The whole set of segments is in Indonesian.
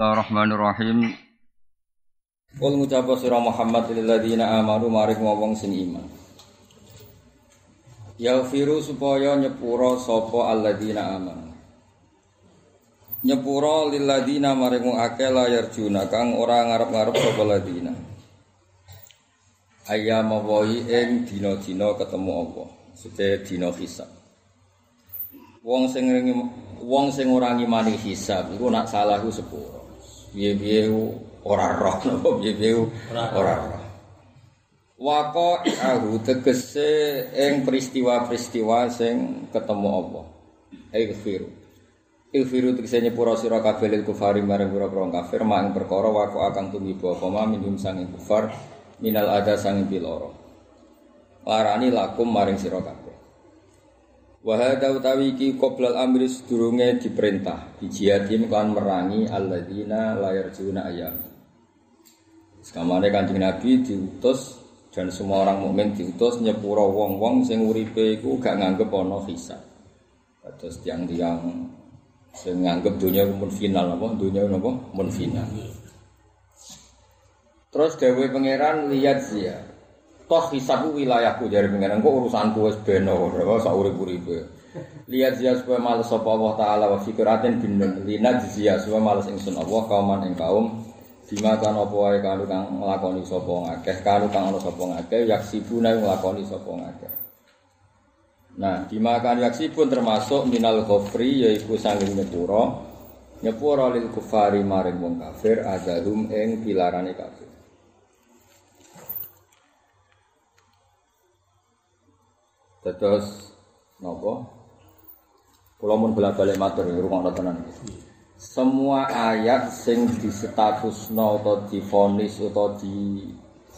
Bismillahirrahmanirrahim. Qul ngucapa sira Muhammad lil ladina amanu maring wong sing iman. Yaghfiru supaya nyepuro sapa alladzina amanu. Nyepuro lil ladina maring akeh layar juna kang ora ngarep-ngarep sapa ladina. Ayam wahi ing dina-dina ketemu Allah. Sete dina hisab. Wong sing wong sing ora ngimani hisab iku nak salah ku sepuro. Piye-piye ora roh napa piye-piye ora roh. Wako ahu tegese ing peristiwa-peristiwa sing ketemu Allah. Ighfiru. Ighfiru tegese nyepura sira kabeh lil kufari marang pira-pira kafir mak perkara wako akan tumiba apa ma minum sanging kufar minal ada sanging piloro. Larani lakum maring sira kabeh. Wahada utawi iki qoblal amri sedurunge diperintah dijihadin kan merangi alladzina layar juna ayam. Sekamane Kanjeng Nabi diutus dan semua orang mukmin diutus nyepuro wong-wong sing uripe iku gak nganggep ana hisab. Terus tiang-tiang sing nganggep dunia mun final apa dunia napa mun final. Terus dewe pangeran lihat zia toh hisabku wilayahku dari pengiran kok urusanku wis beno ora sak urip-uripe. Lihat zia supaya males sapa Allah taala wa fikratin bin lina zia supaya males ingsun Allah kauman ing kaum bima kan apa wae kanu kang nglakoni sapa ngakeh kanu kang ana sapa ngakeh yaksibuna nglakoni sapa ngakeh Nah, dimakan yaksibun termasuk minal ghafri yaiku sanging nyepura nyepura lil kufari maring wong kafir adahum ing pilarane kafir Terus nopo? Kula mun bolak-balik matur rungokno tenan. Semua ayat sing disetatusno atau difonis atau di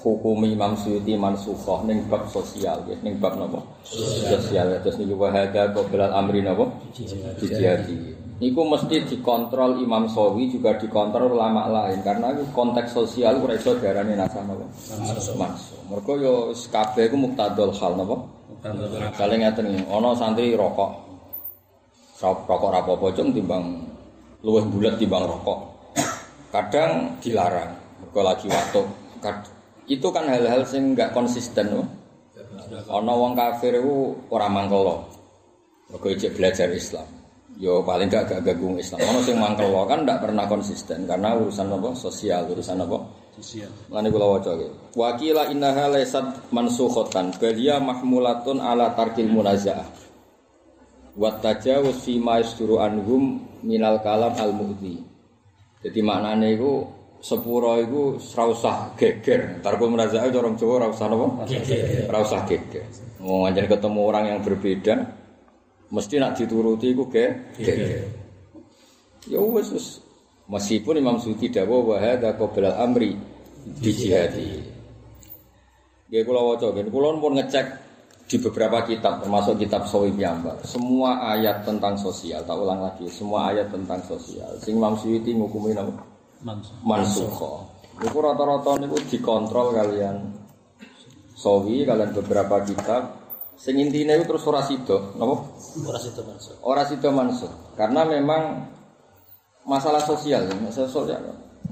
hukumi Imam Suyuti mansukhoh ning bab sosial. Ya ning bab napa? Sosial. Terus niku wahada qabla amri napa? Dijadi niku mesti dikontrol Imam Sawi juga dikontrol ulama lain karena itu konteks sosial ora iso diarani nasa napa? Mansukh. Mergo yo kabeh iku muktadul hal napa Kali ngeten iki, ana santri rokok. Rokok ra apa-apa cung timbang luwih bulat timbang rokok. Kadang dilarang, mergo lagi waktu. Itu kan hal-hal sing enggak konsisten loh. Ana wong kafir iku ora mangkelo. Mergo ijek belajar Islam. Yo paling gak gak ganggu Islam. Ana sing mangkelo kan ndak pernah konsisten karena urusan apa? Sosial, urusan apa? Lani kula waca iki. Wa qila innaha laysat mansukhatan bal mahmulatun ala tarkil munazaah. Wa tajawuz fi ma yasduru anhum minal kalam al mu'dhi. Jadi maknane iku sepuro iku ora usah geger. Tarkul munazaah orang Jawa ora usah napa? Geger. Ora usah geger. Mau ketemu orang yang berbeda mesti nak dituruti iku geger. Ya wis wis Meskipun Imam Suti dawa wa hadza qabla amri di jihadi. Ya kula waca kula pun ngecek di beberapa kitab termasuk kitab Sawi Piyambak. Semua ayat tentang sosial, tak ulang lagi, semua ayat tentang sosial. Sing Imam Suyuti ngukumi nama mansukho. Niku rata-rata niku dikontrol kalian Sawi kalian beberapa kitab sing intine itu terus ora sida, napa? Ora sida mansuk. Ora sida mansuk. Karena memang masalah sosial, masalah sosial.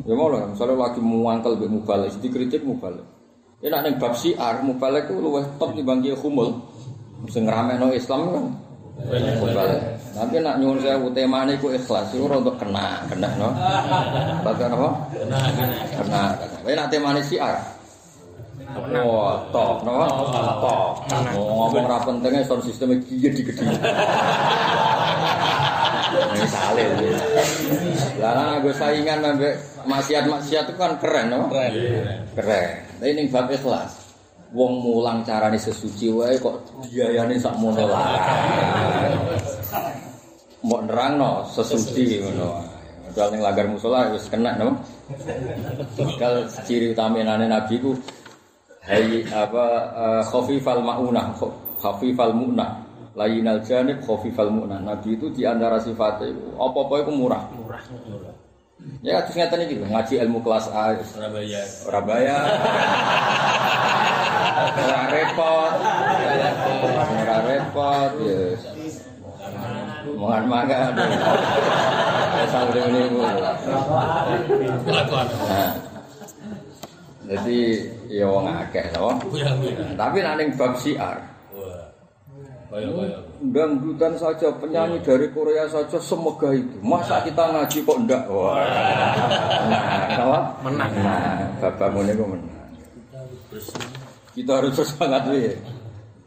Ya mau lah, misalnya lagi muangkel be mubalik, dikritik mubalik. Ya nak neng bab siar, mubalik itu luwes top di bangki humul. Mesti no Islam kan. Mubalik. Tapi nak nyuwun saya tema ini ku ikhlas, itu untuk kena, kena no. Baca apa? Kena, kena. Tapi nak tema ini siar. Wah, top, no? Top. Ngomong rapentengnya sound sistemnya gigi Misale. Lah ana gue saingan ambek maksiat-maksiat itu kan keren, no? Keren. Keren. Tapi ning bab ikhlas. Wong mulang carane sesuci wae kok biayane sak mono. Mbok nerangno sesuci ngono. Padahal ning lagar musola wis kena, no? Kalau ciri utamane Nabi ku hai apa uh, khafifal maunah, khafifal mu'nah layinal janib khafifal mu'na. Nabi itu di antara sifatnya apa-apa itu murah. Murah. Ya terus ngeten iki ngaji ilmu kelas A Surabaya. Surabaya. Ora repot. Ora repot ya. Mohon maaf. sampai ini. Kelakuan. Nah. Jadi ya wong akeh to. Tapi nek ning bab. Kaya-kaya. Dangdutan saja penyanyi dari Korea saja semegah itu. Masa kita ngaji kok ndak? Wah. Nah, apa? Menang. Nah, bapak ngene kok menang. Kita harus semangat ya.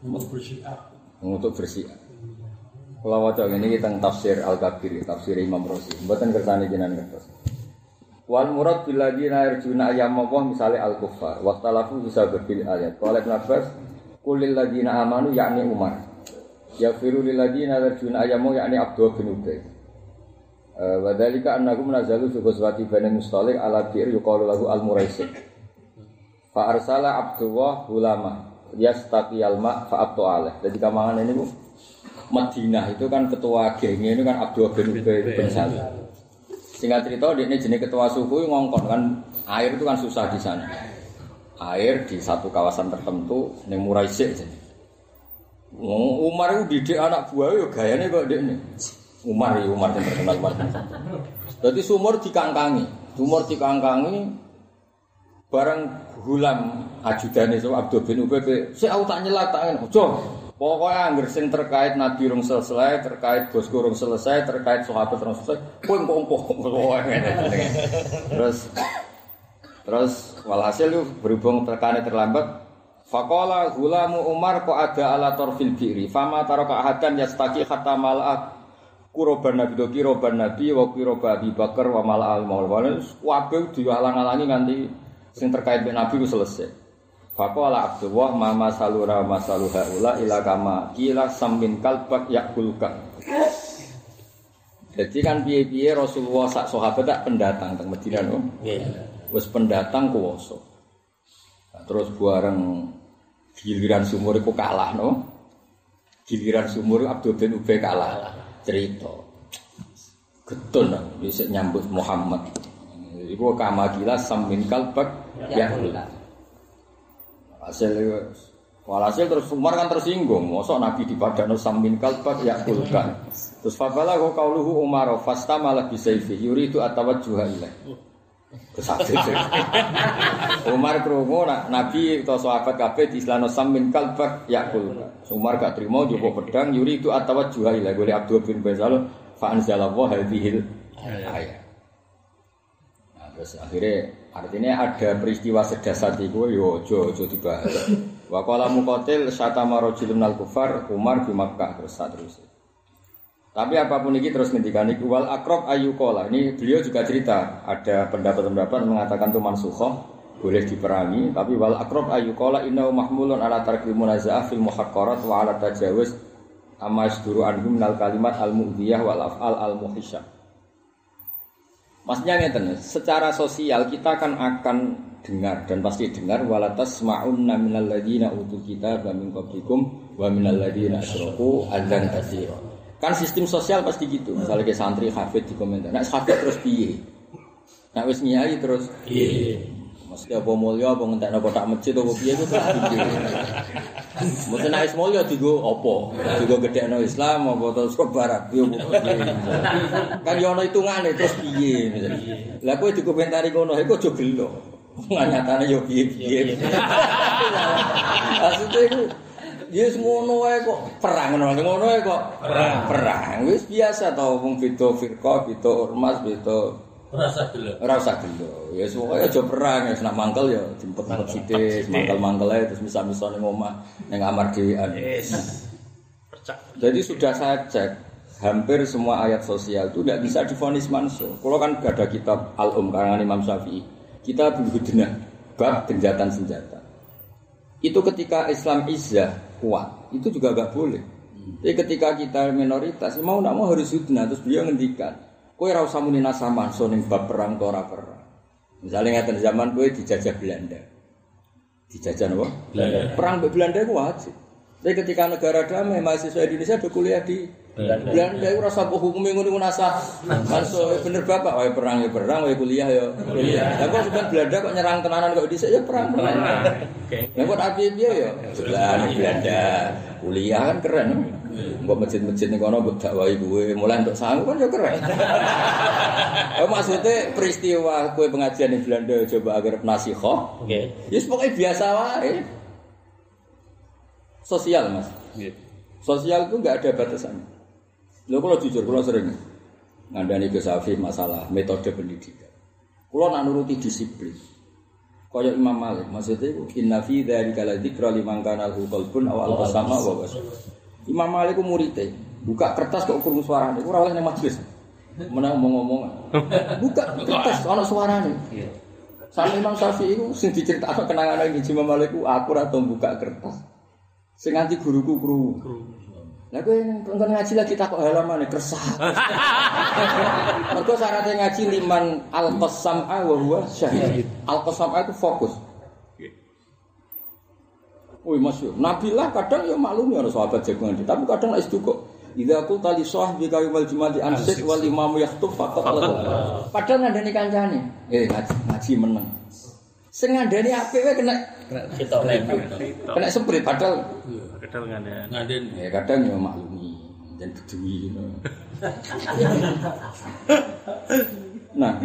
Untuk bersiap. Kalau waca ini kita tafsir Al-Kabir, tafsir Imam Rosi. Mboten kersane jenengan kertas. Wal murad bil ladina yarjuna ayyam Allah misale al kuffar wa talafu bisa bil ayat. Qala Ibn Abbas kulil ladina amanu yakni Umar. Yafiru lil ladina yarjuna Allah yakni Abdullah bin Ubay. Eh, Wa dzalika annahum nazalu fi ghazwati Bani Mustalik ala bir yuqalu lahu al muraisik. Fa arsala Abdullah ulama yastaqiyal ma fa abtu alaih. Jadi kamangan ini Bu Madinah itu kan ketua gengnya ini kan Abdullah bin Ubay bin Salul. Singkat cerita, dia ini jenis ketua suku ngongkon kan air itu kan susah di sana. Air di satu kawasan tertentu yang murai sih. Wong Umar itu didik anak buah yo gayanya kok ini. Umar ya Umar yang terkenal Umar. Jadi sumur dikangkangi, sumur dikangkangi bareng gulam ajudan itu Abdul bin Ubay, saya aku tak nyelak tak ojo. Pokoknya anggar sing terkait Nabi rung selesai, terkait bosku rung selesai, terkait sahabat rung selesai, kowe engko-engko Terus terus walhasil berhubung terkane terlambat Fakola gulamu Umar kok ada ala torfil biri Fama taraka ahadan yastaki hatta mala'at Kuroban Nabi do kiroban Nabi wa kiroba Abi Bakar wa mala'al maulwana Wabih dihalang-halangi nganti Sing terkait dengan Nabi itu selesai Fakola Abdullah mama salura masaluha ula ila kama kila samin kalbak yakulka. Jadi kan piye-piye Rasulullah sak sahabat tak pendatang teng Madinah no. Nggih. Wis pendatang kuwasa. Terus bareng giliran sumur iku kalah no. Giliran sumur Abdul bin Ubay kalah. Cerita. Getun bisa nyambut Muhammad. Iku kama kila samin kalbak yakulka. Hasil walhasil terus Umar kan tersinggung, mosok Nabi di samin kalbak ya kulkan. Terus fabala kau kauluhu Umar fasta malah bisa yuri itu atawat ilaih. Kesakit Umar krungu nak Nabi atau sahabat kabeh di Islam samin kalbak ya kulkan. Umar gak terima juga pedang yuri itu atawat ilaih. Boleh Abdul bin Bezal fa anzalallahu hadhil ayat. Nah, terus akhirnya artinya ada peristiwa sedasat itu yo ojo ojo dibahas. Wa qala muqatil syatama rajulun al kufar Umar di Makkah terus terus. Tapi apa pun ini terus ngendikan iku wal akrob ayu kola. Ini beliau juga cerita ada pendapat-pendapat mengatakan itu mansukhoh boleh diperangi tapi wal akrob ayu kola innahu mahmulun ala tarkil munazaah fil muhaqqarat wa ala tajawuz amma yasduru anhum minal kalimat al mu'diyah wal af'al al muhisyah. Maksudnya ngeten, secara sosial kita kan akan dengar dan pasti dengar walatas ma'unna minal ladina utul kita wa min qablikum wa minal ladina asyraku adzan katsira. Kan sistem sosial pasti gitu. Misalnya ke santri hafid di komentar, nek hafid terus piye? Nek wis nyai terus Iya. Mesti apa mulya apa ngentekno kotak masjid apa piye iku terus piye. Mesti wis mulya digo apa? Digo gedhekno Islam apa terus kok barat apa piye. Kan yo ana hitungane terus piye. Lah kowe dikomentari ngono iku aja gelo. Nganyatane yo piye-piye. Maksudnya iku Ya wis ngono wae kok perang ngono ngono wae kok perang. Perang wis biasa to wong beda firqa, beda ormas, beda Rasa dulu. Ora usah gelo. Ya pokoke aja perang, ya nak mangkel ya jemput-jemput sithik, mangkel-mangkel ae terus misal-misal ning omah ning kamar dhewean. Percak. Jadi sudah saya cek hampir semua ayat sosial itu tidak bisa difonis mansuh. Kalau kan gak ada kitab Al-Um karangan Imam Syafi'i, kita Hudnah bab genjatan senjata. Itu ketika Islam izzah kuat, itu juga gak boleh. Tapi ketika kita minoritas, mau nak mau harus hudnah. Terus beliau ngendikan, Kowe ora usah muni nasaman so ning bab perang to ora perang. Misalnya ngeten zaman kowe dijajah Belanda. Dijajah apa? Belanda. Perang Belanda itu wajib. Tapi ketika negara damai mahasiswa Indonesia ada kuliah di Belanda. Belanda itu rasa kok hukumnya ngono nasah. Manso bener bapak wae perang ya perang wae kuliah ya kuliah. Lah kok sampean Belanda kok nyerang tenanan kok dhisik ya perang. Oke. Lah kok api piye ya? Sebelah Belanda. Kuliah kan keren. Mbok masjid-masjid ning kono mbok dakwahi mulai untuk sangu kan ya keren. Eh maksudnya peristiwa kowe pengajian di Belanda coba agar nasihoh, Oke. ya pokoknya biasa wae. Sosial, Mas. Nggih. Sosial itu nggak ada batasannya. Lo kalau jujur, kalau sering ngandani ke Safi masalah metode pendidikan. Kalau nak nuruti disiplin. Kaya Imam Malik, maksudnya itu inna fi dzalika la dzikra liman kana lahu qalbun aw alqa sama wa. Imam Malik muridé, buka kertas kok krungu suarane, ora oleh nang majelis. Menang ngomong-ngomong. Buka kertas ana suarane. Sama Imam Syafi'i itu sing diceritakno kenangan iki Imam Malik ku aku ora tau buka kertas. Sing nganti guruku krungu. Lah kowe engko ngaji lagi takok halaman kersah. Mergo syaratnya ngaji liman al-qasam'a wa huwa syahid. Al-qasam'a itu fokus. Wih masyur, Nabi lah kadang ya maklum ya sahabat jagungan dia, tapi kadang itu kok. Idza qulta li sahbi ka yawmal jumati ansit wal imamu yahtub faqat Allah. Padahal ngandani kancane. Eh ngaji, ngaji meneng. Sing ngandani apik wae kena kena seprit padahal Kedal ngandani. Ngaden. ya kadang ya maklumi dan bedui gitu. Nah,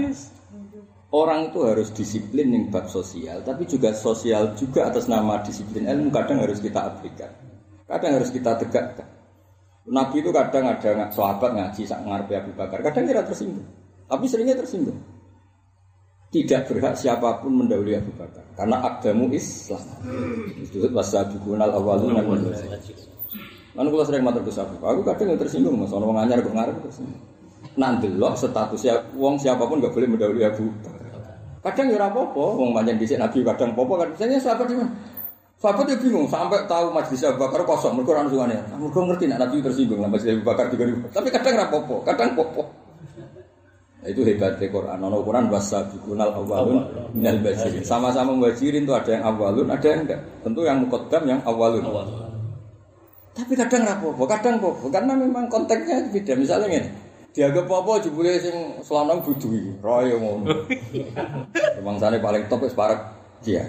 orang itu harus disiplin yang bab sosial, tapi juga sosial juga atas nama disiplin ilmu kadang harus kita abaikan. Kadang harus kita tegakkan. Nabi itu kadang ada nggak sahabat ngaji sak ngarepe Abu Bakar, kadang kira tersinggung. Tapi seringnya tersinggung. Tidak berhak siapa pun mendahului Abu Bakar karena agama Islam. Itu wasabiqunal awwaluna minal Lalu kalau sering matur Gus Abu, aku kadang yang tersinggung mas, orang nganyar kok ngarep tersinggung. Nanti loh statusnya wong siapa pun nggak boleh mendahului Abu Bakar. Kadang ya ora apa-apa, wong pancen dhisik Nabi kadang apa-apa kan. Misalnya sahabat di mana? Sahabat dia bingung sampai tahu majelis Abu Bakar kosong, mereka orang sungane. Mereka ngerti nak Nabi tersinggung lah majelis Abu Bakar juga. Tapi kadang ora apa-apa, kadang apa-apa. Itu hebatnya Quran. Nono Quran wasabiqunal awwalun minal bajirin. Sama-sama muhajirin itu ada yang awalun, ada yang enggak. Tentu yang muqaddam yang awalun. Tapi kadang rapopo, kadang popo, karena memang konteksnya beda. Misalnya ini, dianggap popo jebule sing selanang budui, royo ngono. Memang sana paling top wis parek dia.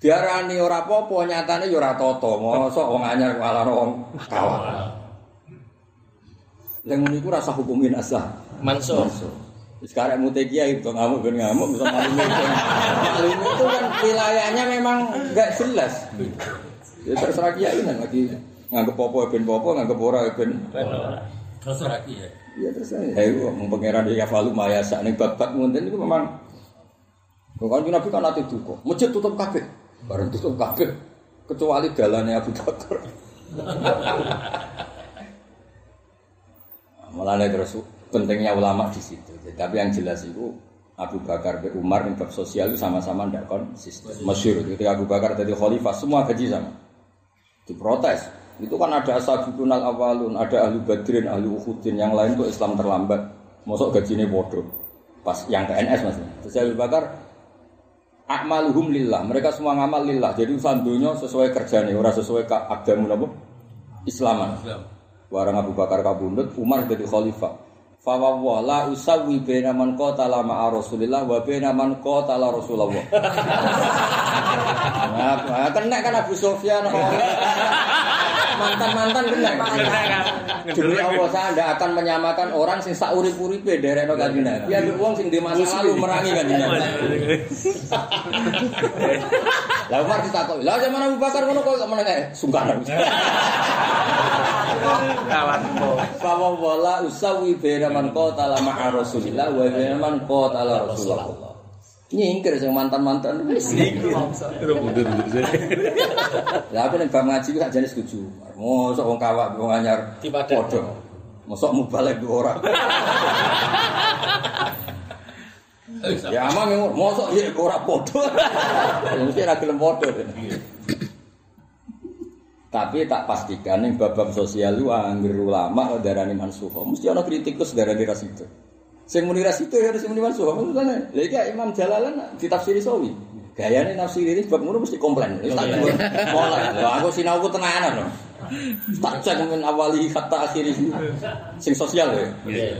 Diarani ora popo, nyatane ya ora toto. Mosok wong anyar malah wong kawan. Yang niku rasa hukumin asah. Mansur. Sekarang mute kiai itu ngamuk ben ngamuk bisa malu Malu itu kan wilayahnya memang enggak jelas. Ya terserah kiai kan lagi nganggep popo ben popo, nganggep ora ben Terus lagi ya. Ya saya, ayo mau pangeran ya falu maya sak ning bab-bab ngoten itu memang Bukan Nabi kan nanti duka, masjid tutup kabeh, bareng tutup kabeh, kecuali dalannya Abu Bakar. Malah terus pentingnya ulama di situ. Tapi yang jelas itu Abu Bakar dan Umar bab sosial itu sama-sama tidak konsisten. Masyur ketika Abu Bakar jadi khalifah semua gaji sama. Diprotes. Itu kan ada ashabul awalun, ada ahli badrin, ahli uhudin, yang lain tuh Islam terlambat. Masuk gajinya bodoh. Pas yang PNS mas. Terus Abu Bakar akmaluhum lillah. Mereka semua ngamal lillah. Jadi urusan dunia sesuai kerjanya, orang sesuai ke agama apa? Islaman. Islam. Warang Abu Bakar kabundut, Umar jadi khalifah. Fawwah la usawi baina man qatala ma'a Rasulillah wa baina man qatala Rasulullah. Nah, kena kan Abu Sufyan mantan-mantan kena. Demi Allah saya tidak akan menyamakan orang sing sak urip-uripe derekno kanjeng Nabi. Ya wong sing di masa lalu merangi kanjeng Nabi. Lah Umar ditakoki, "Lah zaman Abu Bakar ngono kok meneng ae?" Sungkan. Kawan Fawa wala usawi bena man qatala ma'a Rasulillah wa bena man qatala Rasulullah. Nyingkir sing mantan-mantan wis nyingkir. Lah aku ning bab ngaji ku sakjane setuju. Mosok wong kawak wong anyar padha. Mosok mubalek ku ora. Ya amang yang mosok ya ora padha. Ya mesti ora gelem padha. Tapi tak pastikan yang bab-bab sosial itu angger ulama darani mansuha. Mesti ana kritikus darani ras itu. Sing muni ras itu ya harus muni mansuha. Maksudnya, lha iki Imam Jalalan ditafsiri sawi. Gayane nafsir ini sebab ngono mesti komplain. Wis tak. Lah aku sinauku tenanan lho. Tak cek min awali kata akhiri sing sosial ya.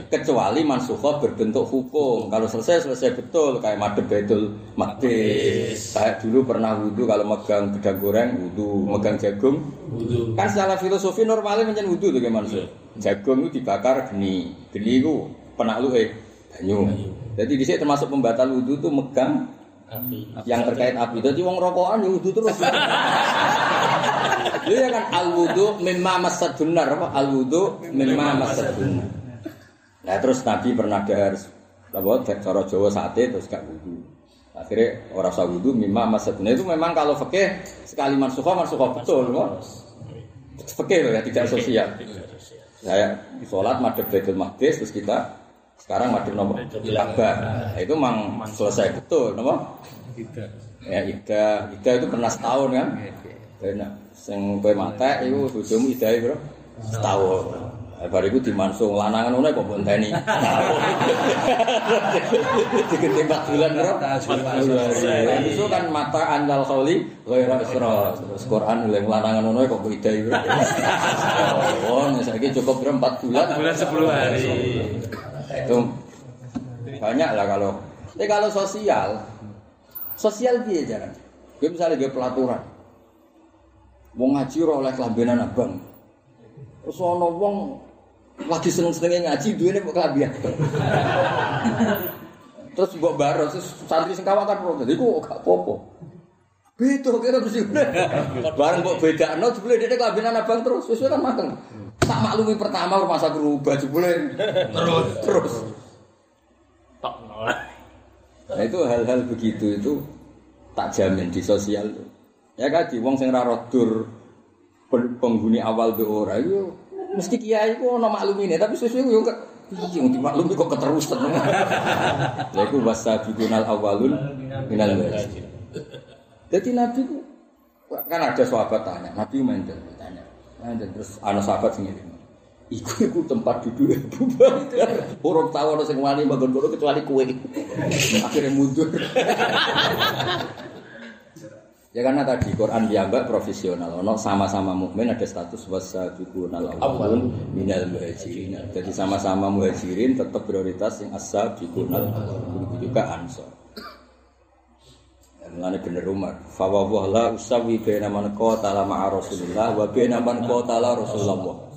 Kecuali mansukhoh berbentuk hukum. Kalau selesai selesai betul kayak madep betul madis. Kayak dulu pernah wudhu kalau megang gedang goreng wudhu, megang jagung Wudu. Kan secara filosofi normalnya menjadi wudhu tuh gimana sih? Jagung itu dibakar geni, geni itu penakluke banyu. Jadi di sini termasuk pembatal wudhu tuh megang Api. yang terkait api. Jadi wong rokokan ya wudhu terus. Iya kan al wudhu mimma masadunar apa? Al wudhu mimma masadunar. Nah terus Nabi pernah ada apa? Cara Jawa sate terus gak wudhu. Akhirnya orang usah wudhu mimma masadunar itu memang kalau fikih sekali mansukhah mansukhah betul kok. Fikih loh ya tidak sosial. Saya sholat madhab Baitul Maqdis terus kita sekarang madhab nomor Ka'bah. Nah, itu memang selesai betul, nomor Ya ida, ida itu pernah setahun kan? Enak. Sing kowe mate iku bojomu idahe bro. Setahun. Eh, Bar iku dimansung lanangan ngono kok mbok enteni. Setahun. Digede 4 bulan bro. Itu kan mata andal khauli ghairu isra. Terus Quran oleh lanangan ngono kok mbok idahe bro. Oh, saiki cukup bro 4 bulan. Bulan 10 hari. Itu banyak lah kalau. Tapi kalau sosial, sosial piye jalan? Gue misalnya gue pelaturan, wong ngaji ora oleh kelambenan abang. Terus wong lagi seneng-senenge ngaji duwene kok kelambian. Terus mbok baro terus santri sing kawakan protes. Iku gak apa-apa. Beda kira mesti. Bareng mbok bedakno jebule dhek kelambenan abang terus wis kan mateng. Tak maklumi pertama rumah saya berubah jebule terus terus. Nolak. Nah itu hal-hal begitu itu tak jamin di sosial tuh. Ya kan di wong sing ra rodur pen- penghuni awal be ora itu mesti kiai ku ono maklumine tapi sesuai yo kok iya dimaklumi kok keterusan. Lha iku wasabiqunal awalun minal wajib. Jadi Nabi ku kan ada sahabat tanya, Nabi mandel tanya. Mandel terus ana sahabat sing ngene. Iku iku tempat duduk Abu Bakar. Orang tahu ana sing wani manggon kono kecuali kowe. Akhirnya mundur. ya karena tadi Quran dianggap profesional. Ono sama-sama mukmin ada status wasabiqunal awwalun minal muhajirin. Jadi sama-sama muhajirin tetap prioritas yang as-sabiqunal awwalun. Begitu juga ansor. Mulane bener Umar. Fa wa la usawi baina man qatala ma'a Rasulillah wa baina man qatala Rasulullah.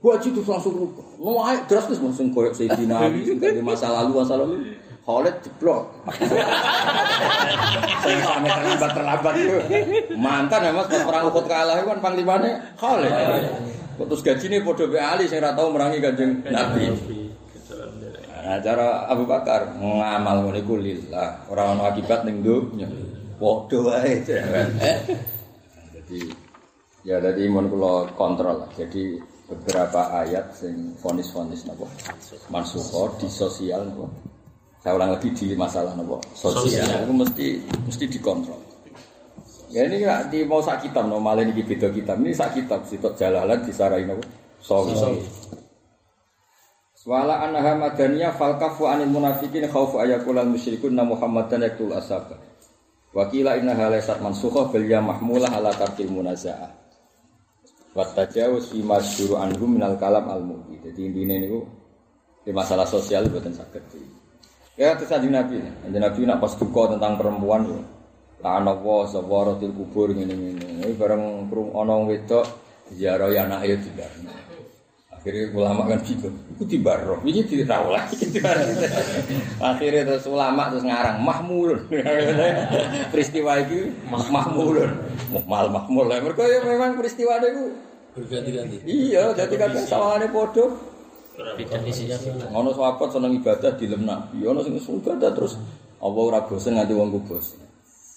Wajib itu langsung rubah. Mau ayo drastis langsung koyok Sayyidina Ali sing dari masa lalu masa lalu. Khalid jeblok. Saya sampai terlambat terlambat itu. Mantan ya mas pas perang Uhud kalah kan panglimanya Khalid. Terus gaji podo be Ali saya tahu merangi kanjeng Nabi. Nah, cara Abu Bakar ngamal ngono iku lillah, ora ono akibat ning dunya. Padha wae. Jadi ya jadi mun kula kontrol. Jadi beberapa ayat sing fonis-fonis napa mansukho di sosial napa. Saya ulang lagi di masalah napa sosial itu mesti mesti dikontrol. Ya ini nggak di mau sak kitab, no malah ini beda kitab. Ini sak kitab, sitok jalalan disarai napa. Sawi. Wala anha madaniyah fal kafu anil munafiqin khaufu ayakulal musyrikun na Muhammadan yaktul asaba. Wa qila innaha laysat mansukhah bal ya mahmulah ala tarkil munazaah. Wa tajawuz fi masyhur anhu minal kalam al mubi. Jadi intine niku di masalah sosial boten saged. Ya terus kanjeng Nabi. Kanjeng Nabi nak pas duka tentang perempuan yo. La'ana wa zawaratil kubur ngene-ngene. Ini bareng krung ana wong wedok ziarah anake yo dibarno. Akhirnya ulama kan bingung, itu dibaroh, ini tidak lagi. Akhirnya terus ulama terus ngarang mahmulun. peristiwa itu mahmulun, mal mahmul. Mereka ya memang peristiwa itu. Berganti-ganti. Iya, jadi kadang sawangannya podo. Tidak isinya. Ono sahabat seneng ibadah di lem nabi, ono sing seneng ibadah terus Allah ora bosen nganti wong ku bosen.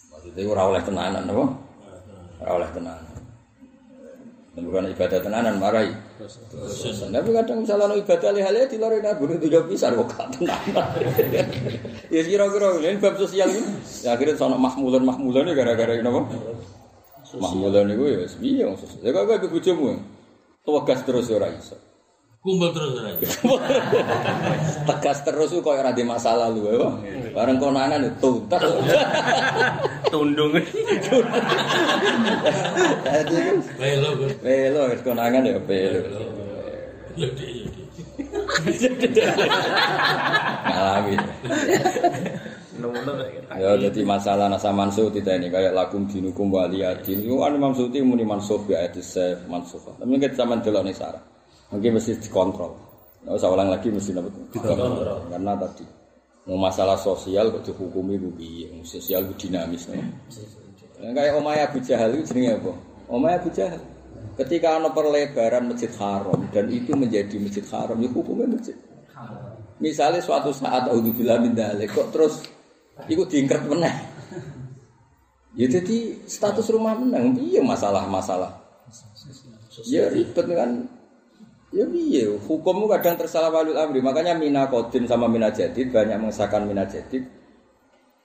Maksudnya ora oleh tenanan apa? Ora oleh tenanan. Dan bukan ibadah tenanan marahi. Tapi kadang misalnya no ibadah lih-lih di luar nabi itu juga bisa kok gak tenanan. ya kira-kira ini bab sosial ini. Ya akhirnya sono mahmulan mahmulan ini gara-gara ini apa? Mahmulan itu ya sebiya sosial. Ya kok ibu bojomu. Tegas terus ya ora iso. Kumpul terus aja. Tegas terus kok ora di masa lalu ya. Bareng konangan itu tuntas. Tundung. Dadi kan Belo pelo konangan ya pelo. Ya Dik, ya. Ngalami. Ya jadi masalah nasa mansuh tidak ini kayak lakum dinukum waliyadin. Itu kan Imam Suti muni mansuh ayat sef mansuh. Tapi mungkin zaman dulu nih Sarah. Mungkin mesti dikontrol. Nggak usah ulang lagi mesti dapat dikontrol. Karena tadi mau masalah sosial kok dihukumi piye? Sosial dinamis. No? Kayak Omay Abu Jahal itu jenenge apa? Omay Abu Jahal. Ketika ada perlebaran masjid haram dan itu menjadi masjid haram, ya hukumnya masjid. Misalnya suatu saat Alhamdulillah min dzalik, kok terus Iku diingkret meneh. Ya jadi status rumah menang, iya masalah-masalah. Ya ribet kan. Ya iya, hukum kadang tersalah walul amri. Makanya mina kodin sama mina jadid banyak mengesahkan mina jadid.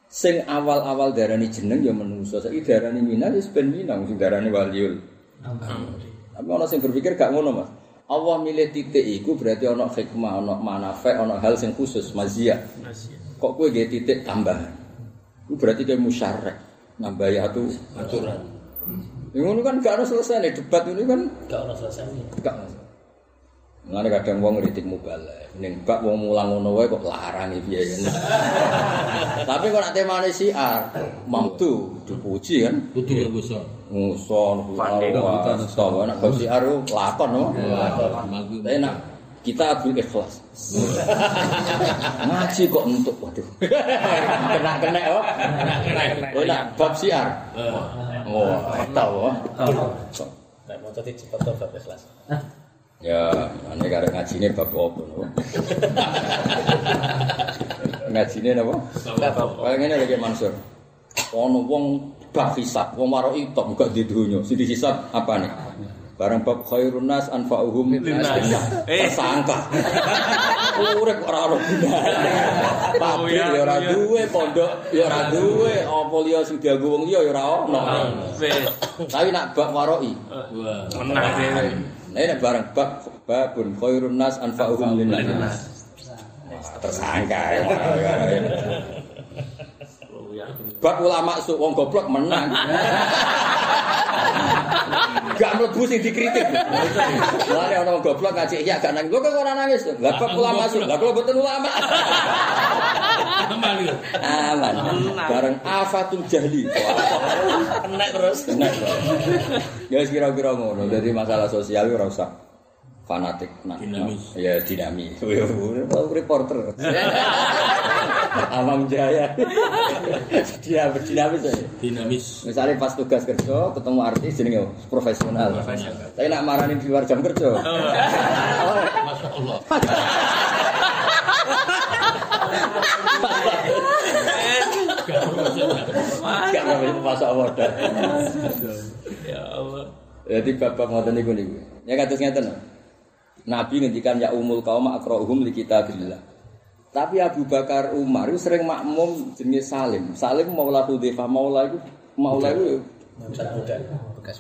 Sing awal-awal darani jeneng ya menungso. Saiki darani mina ya ben minang sing darani waliul. Tapi orang sing berpikir gak ngono mas. Allah milih titik iku berarti ono hikmah, ono manfaat, ono hal sing khusus mazia. Kok kue gak titik tambahan? Itu berarti dia musyarek nambah ya Aturan. Ini kan gak harus selesai nih debat ini kan Gak ono selesai. gak. Nggak kadang wong ngeritik mubalek, ning bak wong mulang ngono wae kok larang iki piye ngene. Tapi kok nak temane siar, mamtu dipuji kan. Kudu ya Gus. Nguson, Pandai. tahu nak bab siar ku lakon no. Magu. Tapi nak kita abdul ikhlas. Ngaji kok untuk waduh. kena kena oh. Oh nak bab siar. Oh, tahu. oh. Nah, mau tadi cepat tuh bab ikhlas. Ya, ane karek ngajine bab apa no. ngajine napa? Kayak ngene lagi Mansur. Ono wong bab hisab, wong waro itu gak di dunya. Sing dihisab apa nih? Barang bab khairun nas anfa'uhum linnas. Tersangka. Urip ora ono gunane. Pabrik ya ora duwe, pondok ya ora duwe, apa liya sing dianggo wong liya ya ora ono. Wes, Tapi nak bab waroi menang dhewe. Nah ini barang bab babun khairun nas anfa'uhum linnas. Tersangka ya. Bab ulama su wong goblok menang. Gak mlebu sing dikritik. Lha ana wong goblok ngaji iya gak nangis. Kok ora nangis? Lah bab ulama su. Lah kula boten ulama. Aman. Bareng afatul jahli. Kena terus. Benar. Ya wis kira-kira ngono. Jadi masalah sosial ora usah fanatik. Nah, Dinamis. Ya dinamis. Ya reporter. Amang Jaya. Dia berdinamis ya. Dinamis. Misalnya pas tugas kerja ketemu artis jenenge profesional. Tapi nak marani di luar jam kerja. Masya Allah. Gak profesional. Gak apa itu masa wadah. Ya Allah. Jadi bapak ngoten niku niku. Ya kados ngeten. Nabi ngendikan ya umul kaum akrahum li kitabillah. Tapi Abu Bakar Umar itu sering makmum jenis Salim. Salim maula Hudzaifah maula itu maula itu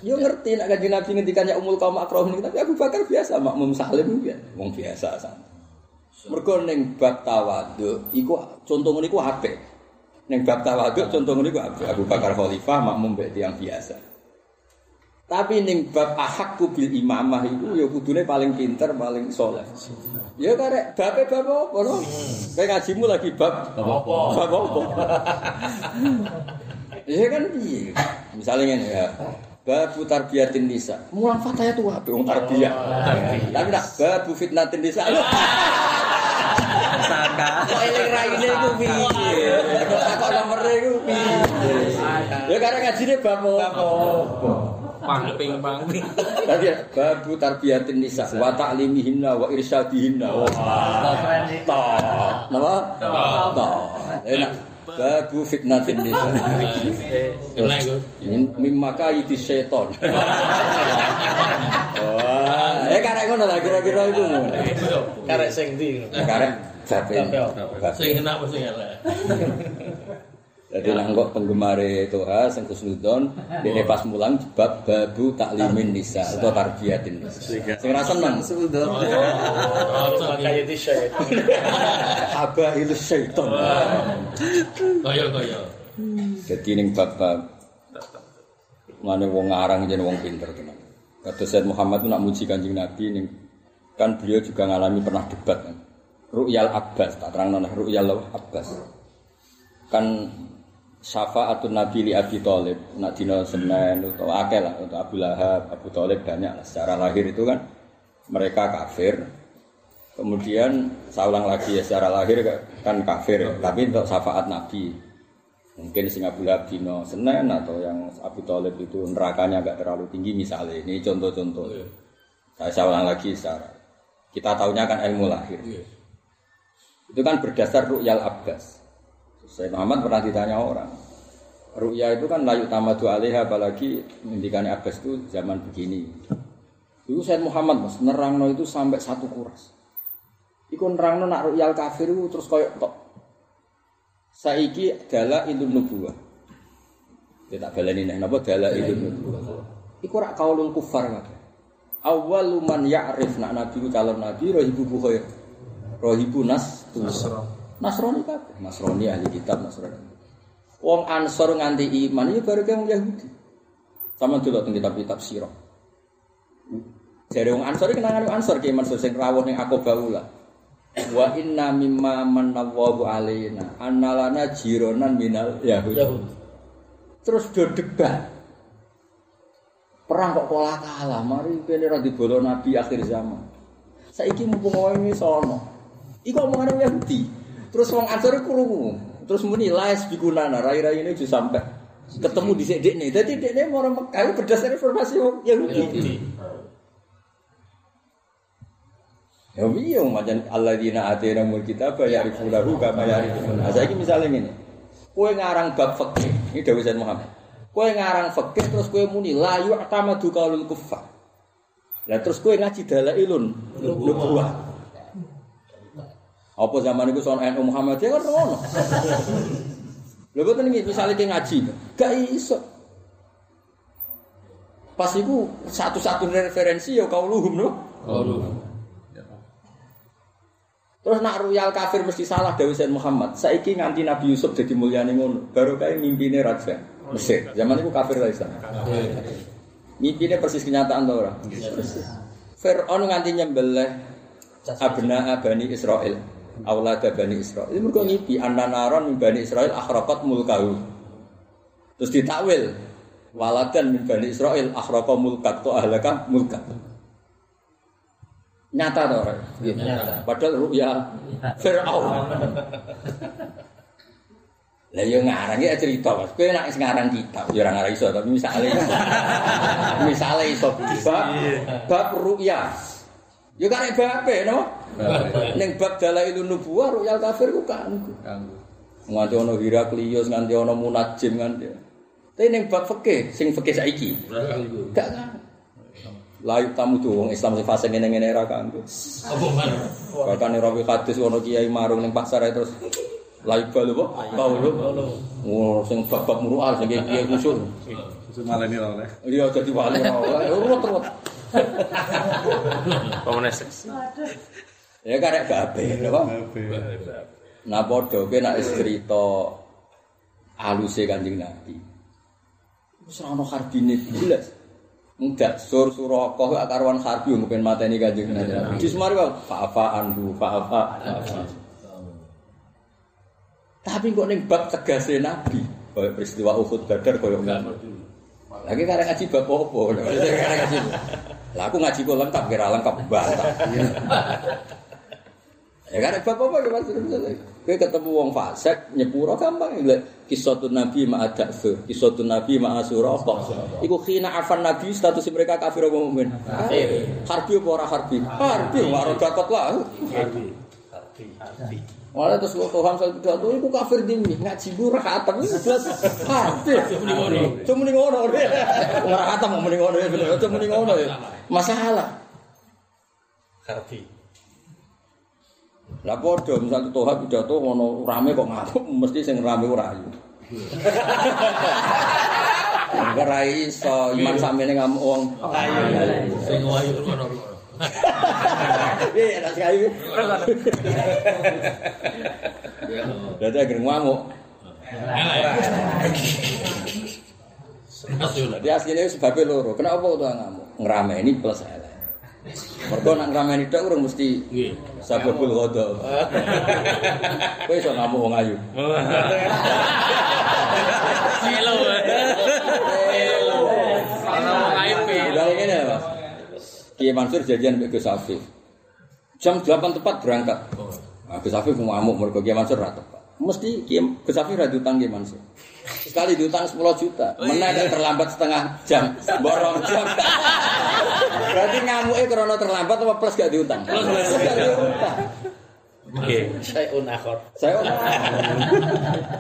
yo ngerti nak kanjeng Nabi ngendikan ya umul kaum akrahum li tapi Abu Bakar biasa makmum Salim ya. Wong biasa santai. Mergo ning bab tawadhu iku contoh ngene iku apik. Ning bab tawadhu contoh ngene iku apik. Abu Bakar khalifah makmum mbek tiyang biasa. Tapi ning bab ahakku bil imamah itu ya kudune paling pinter, paling soleh. Ya karek bape bab apa no? Kayak ngajimu lagi bab apa? Bab apa? Ya kan piye? Misalnya ngene ya. Bab tarbiyatin nisa. Mulang fataya tuh apa wong tarbiyah. Tapi nak bab fitnatin nisa. Saka. Kok eling raine iku piye? Kok nomere iku piye? Ya karek ngajine bab apa? Pang ping pang ping. Tadi ya, babu tarbiyatin nisa wa ta'limihinna wa irsyadihinna. Wah. Ta. Napa? Ta. Enak. babu fitnah finnisa mimaka iti seton wah. Eh karek ngono lah kira-kira itu karek sing ndi? Karek jape. sing enak sing elek? Jadi nanggok penggemar Toha sing kusnudon dene pas mulang bab babu taklimin nisa atau tarbiyatin nisa. Sing ra seneng Makanya di share. Aba ilus syaiton. Kaya kaya. Jadi ning bab-bab mana wong ngarang jadi wong pinter tenan. Kata Said Muhammad itu nak muji kanjeng Nabi ning kan beliau juga ngalami pernah debat kan. Ru'yal Abbas, tak terang nana Ru'yal Abbas. Kan syafaatun Nabi li Abi Thalib, nak dina Senin atau akeh lah untuk Abu Lahab, Abu Thalib banyak lah. Secara lahir itu kan mereka kafir. Kemudian saya ulang lagi ya secara lahir kan kafir, tapi untuk syafaat Nabi mungkin sing Abu Lahab dino Senin atau yang Abu Thalib itu nerakanya agak terlalu tinggi misalnya ini contoh-contoh. Saya, saya ulang lagi secara kita tahunya kan ilmu lahir. Itu kan berdasar Ru'yal Abbas. Saya Muhammad pernah ditanya orang. Ru'ya itu kan layu tamadu alaiha apalagi ngendikannya Abbas itu zaman begini. Itu Said Muhammad mas nerangno itu sampai satu kuras. Iku nerangno nak ru'yal kafir itu terus koyok tok. Saiki adalah ilmu nubuah. Dia tak baleni nih, napa adalah ilmu nubuah. Iku rak kaulul kufar kabeh. Awwalu man ya'rif nak nabi calon nabi rohibu buhoy. Rohibu nas Nasrani kabeh. Nasrani ahli kitab Nasrani. Wong Ansor nganti iman ya baru kayak Yahudi. Sama dulu tentang kitab-kitab sirah. Jadi wong Ansor kenangan wong Ansor ki Mansur sing rawuh ning aku baula. Wa inna mimma manawwahu alaina annalana jironan minal yahud. Terus do debat. Perang kok pola kalah, mari kene ra dibolo nabi akhir zaman. Saiki mumpung ini sono. Iku omongan Yahudi. Terus wong Ansor krungu. Terus muni laes bikunana rai-rai ini juga sampai ketemu di sini nih. Jadi dia mau Mekah berdasar informasi wong Yahudi. Ya iya macam alladzina atina mul kitab ya rifulahu kama yarifun. Nah, saiki misale ngene. Kowe ngarang bab fikih, ini Dawud Zaid Muhammad. Kowe ngarang fikih terus kowe muni la yu'tamadu qaulul kuffar. Lah terus kowe ngaji dalailun nubuwah. Apa zaman itu soal NU Muhammadiyah kan ngono. Lha boten iki misale ki ngaji, gak iso. Pas iku satu-satunya referensi ya kauluhum no. Qauluhum. Terus nak ruyal kafir mesti salah Dawi Said Muhammad. Saiki nganti Nabi Yusuf jadi mulyane ngono. Baru kayak mimpine raja Mesir. Zaman itu kafir lah Islam. Mimpine persis kenyataan to ora? Persis. Fir'aun nganti nyembelih abna Bani Israel. Aulad Bani Israel. Ini mergo ngipi annanaron min Bani Israel akhraqat mulkahu. Terus ditakwil waladan min Bani Israel akhraqa mulkat to ahlaka mulkat. Nyata toh orang. Nyata. Padahal ruya Fir'aun. Lah yo ngarang ya cerita Mas. Kowe nek ngarang kitab yo ora ngarang iso tapi misale misale iso bab bab ruya. Yo karek babe no. Ning bab dalailun nubuwah ruya kafir ku kan. Nganti ono Heraklius nganti ono Munajim nganti. Tapi ning bab fikih sing fikih saiki. Gak kan. Layu tamu tuh wong Islam sing fase ngene-ngene ra kanggo. Apa man? Bahkan ora rawi hadis ono kiai marung ning pasar ae terus layu bal apa? Paulo. Oh, sing bab-bab murual sing kiai musuh. Itu malah ini oleh. Iya dadi wali ora. Urut urut. Komunis. Ya karek babe, apa? Nah padha kowe nek crita aluse Kanjeng Nabi. Wis ora ono harbine jelas. Enggak, sur surakoh gak karuan harbi mungkin mateni Kanjeng Nabi. Di semari wae fa'afa anhu fa'afa. Tapi kok ning bab tegase Nabi, koyo peristiwa Uhud Badar koyo ngono. Lagi karek ngaji bab ngaji. Lah aku ngaji kok lengkap kira lengkap bantah. Ya karek bab apa ya Mas? Kowe ketemu wong fasik nyepuro gampang ya. Kisatun Nabi ma adaksu, kisatun Nabi ma asura apa? Iku khina afan Nabi status mereka kafir apa mukmin? Kafir. Harbi apa ora harbi? Harbi, ora dakot lah. Malah terus waktu Hamzah pidato itu kafir dini ngaji bu rakatam ini jelas harbi. Cuma nih ngono, ora khatam mau mending ngono ya bener, cuma nih ngono ya. Masalah. Harbi. Lah padha misal toha pidato ngono rame kok ngamuk mesti sing rame ora ayu. Enggak iso iman sampeyan ngamuk wong ayu. Sing wayu ngono. Iya, ra sing ayu. Dadi agar ngamuk. Jadi aslinya sebabnya loro. Kenapa tuh ngamuk? Ngerameni plus elek. Mergo nak ngrameni tok urung mesti Nggih. sababul ghadab. Kowe iso ngamuk wong ayu. Silo. Ana wong aib. Udah ngene ya, Mas. Kiai Mansur janjian mbek Gus Afif. Jam 8 tepat berangkat. Nah, Gus Afif mau ngamuk mergo Kiai Mansur ra tepat. Mesti Afif ra diutang Kiai Mansur. Sekali diutang 10 juta, menang kan terlambat setengah jam, borong jam. Berarti ngamuknya karena terlambat apa plus gak diutang? Plus gak diutang. Saya unakhor. Saya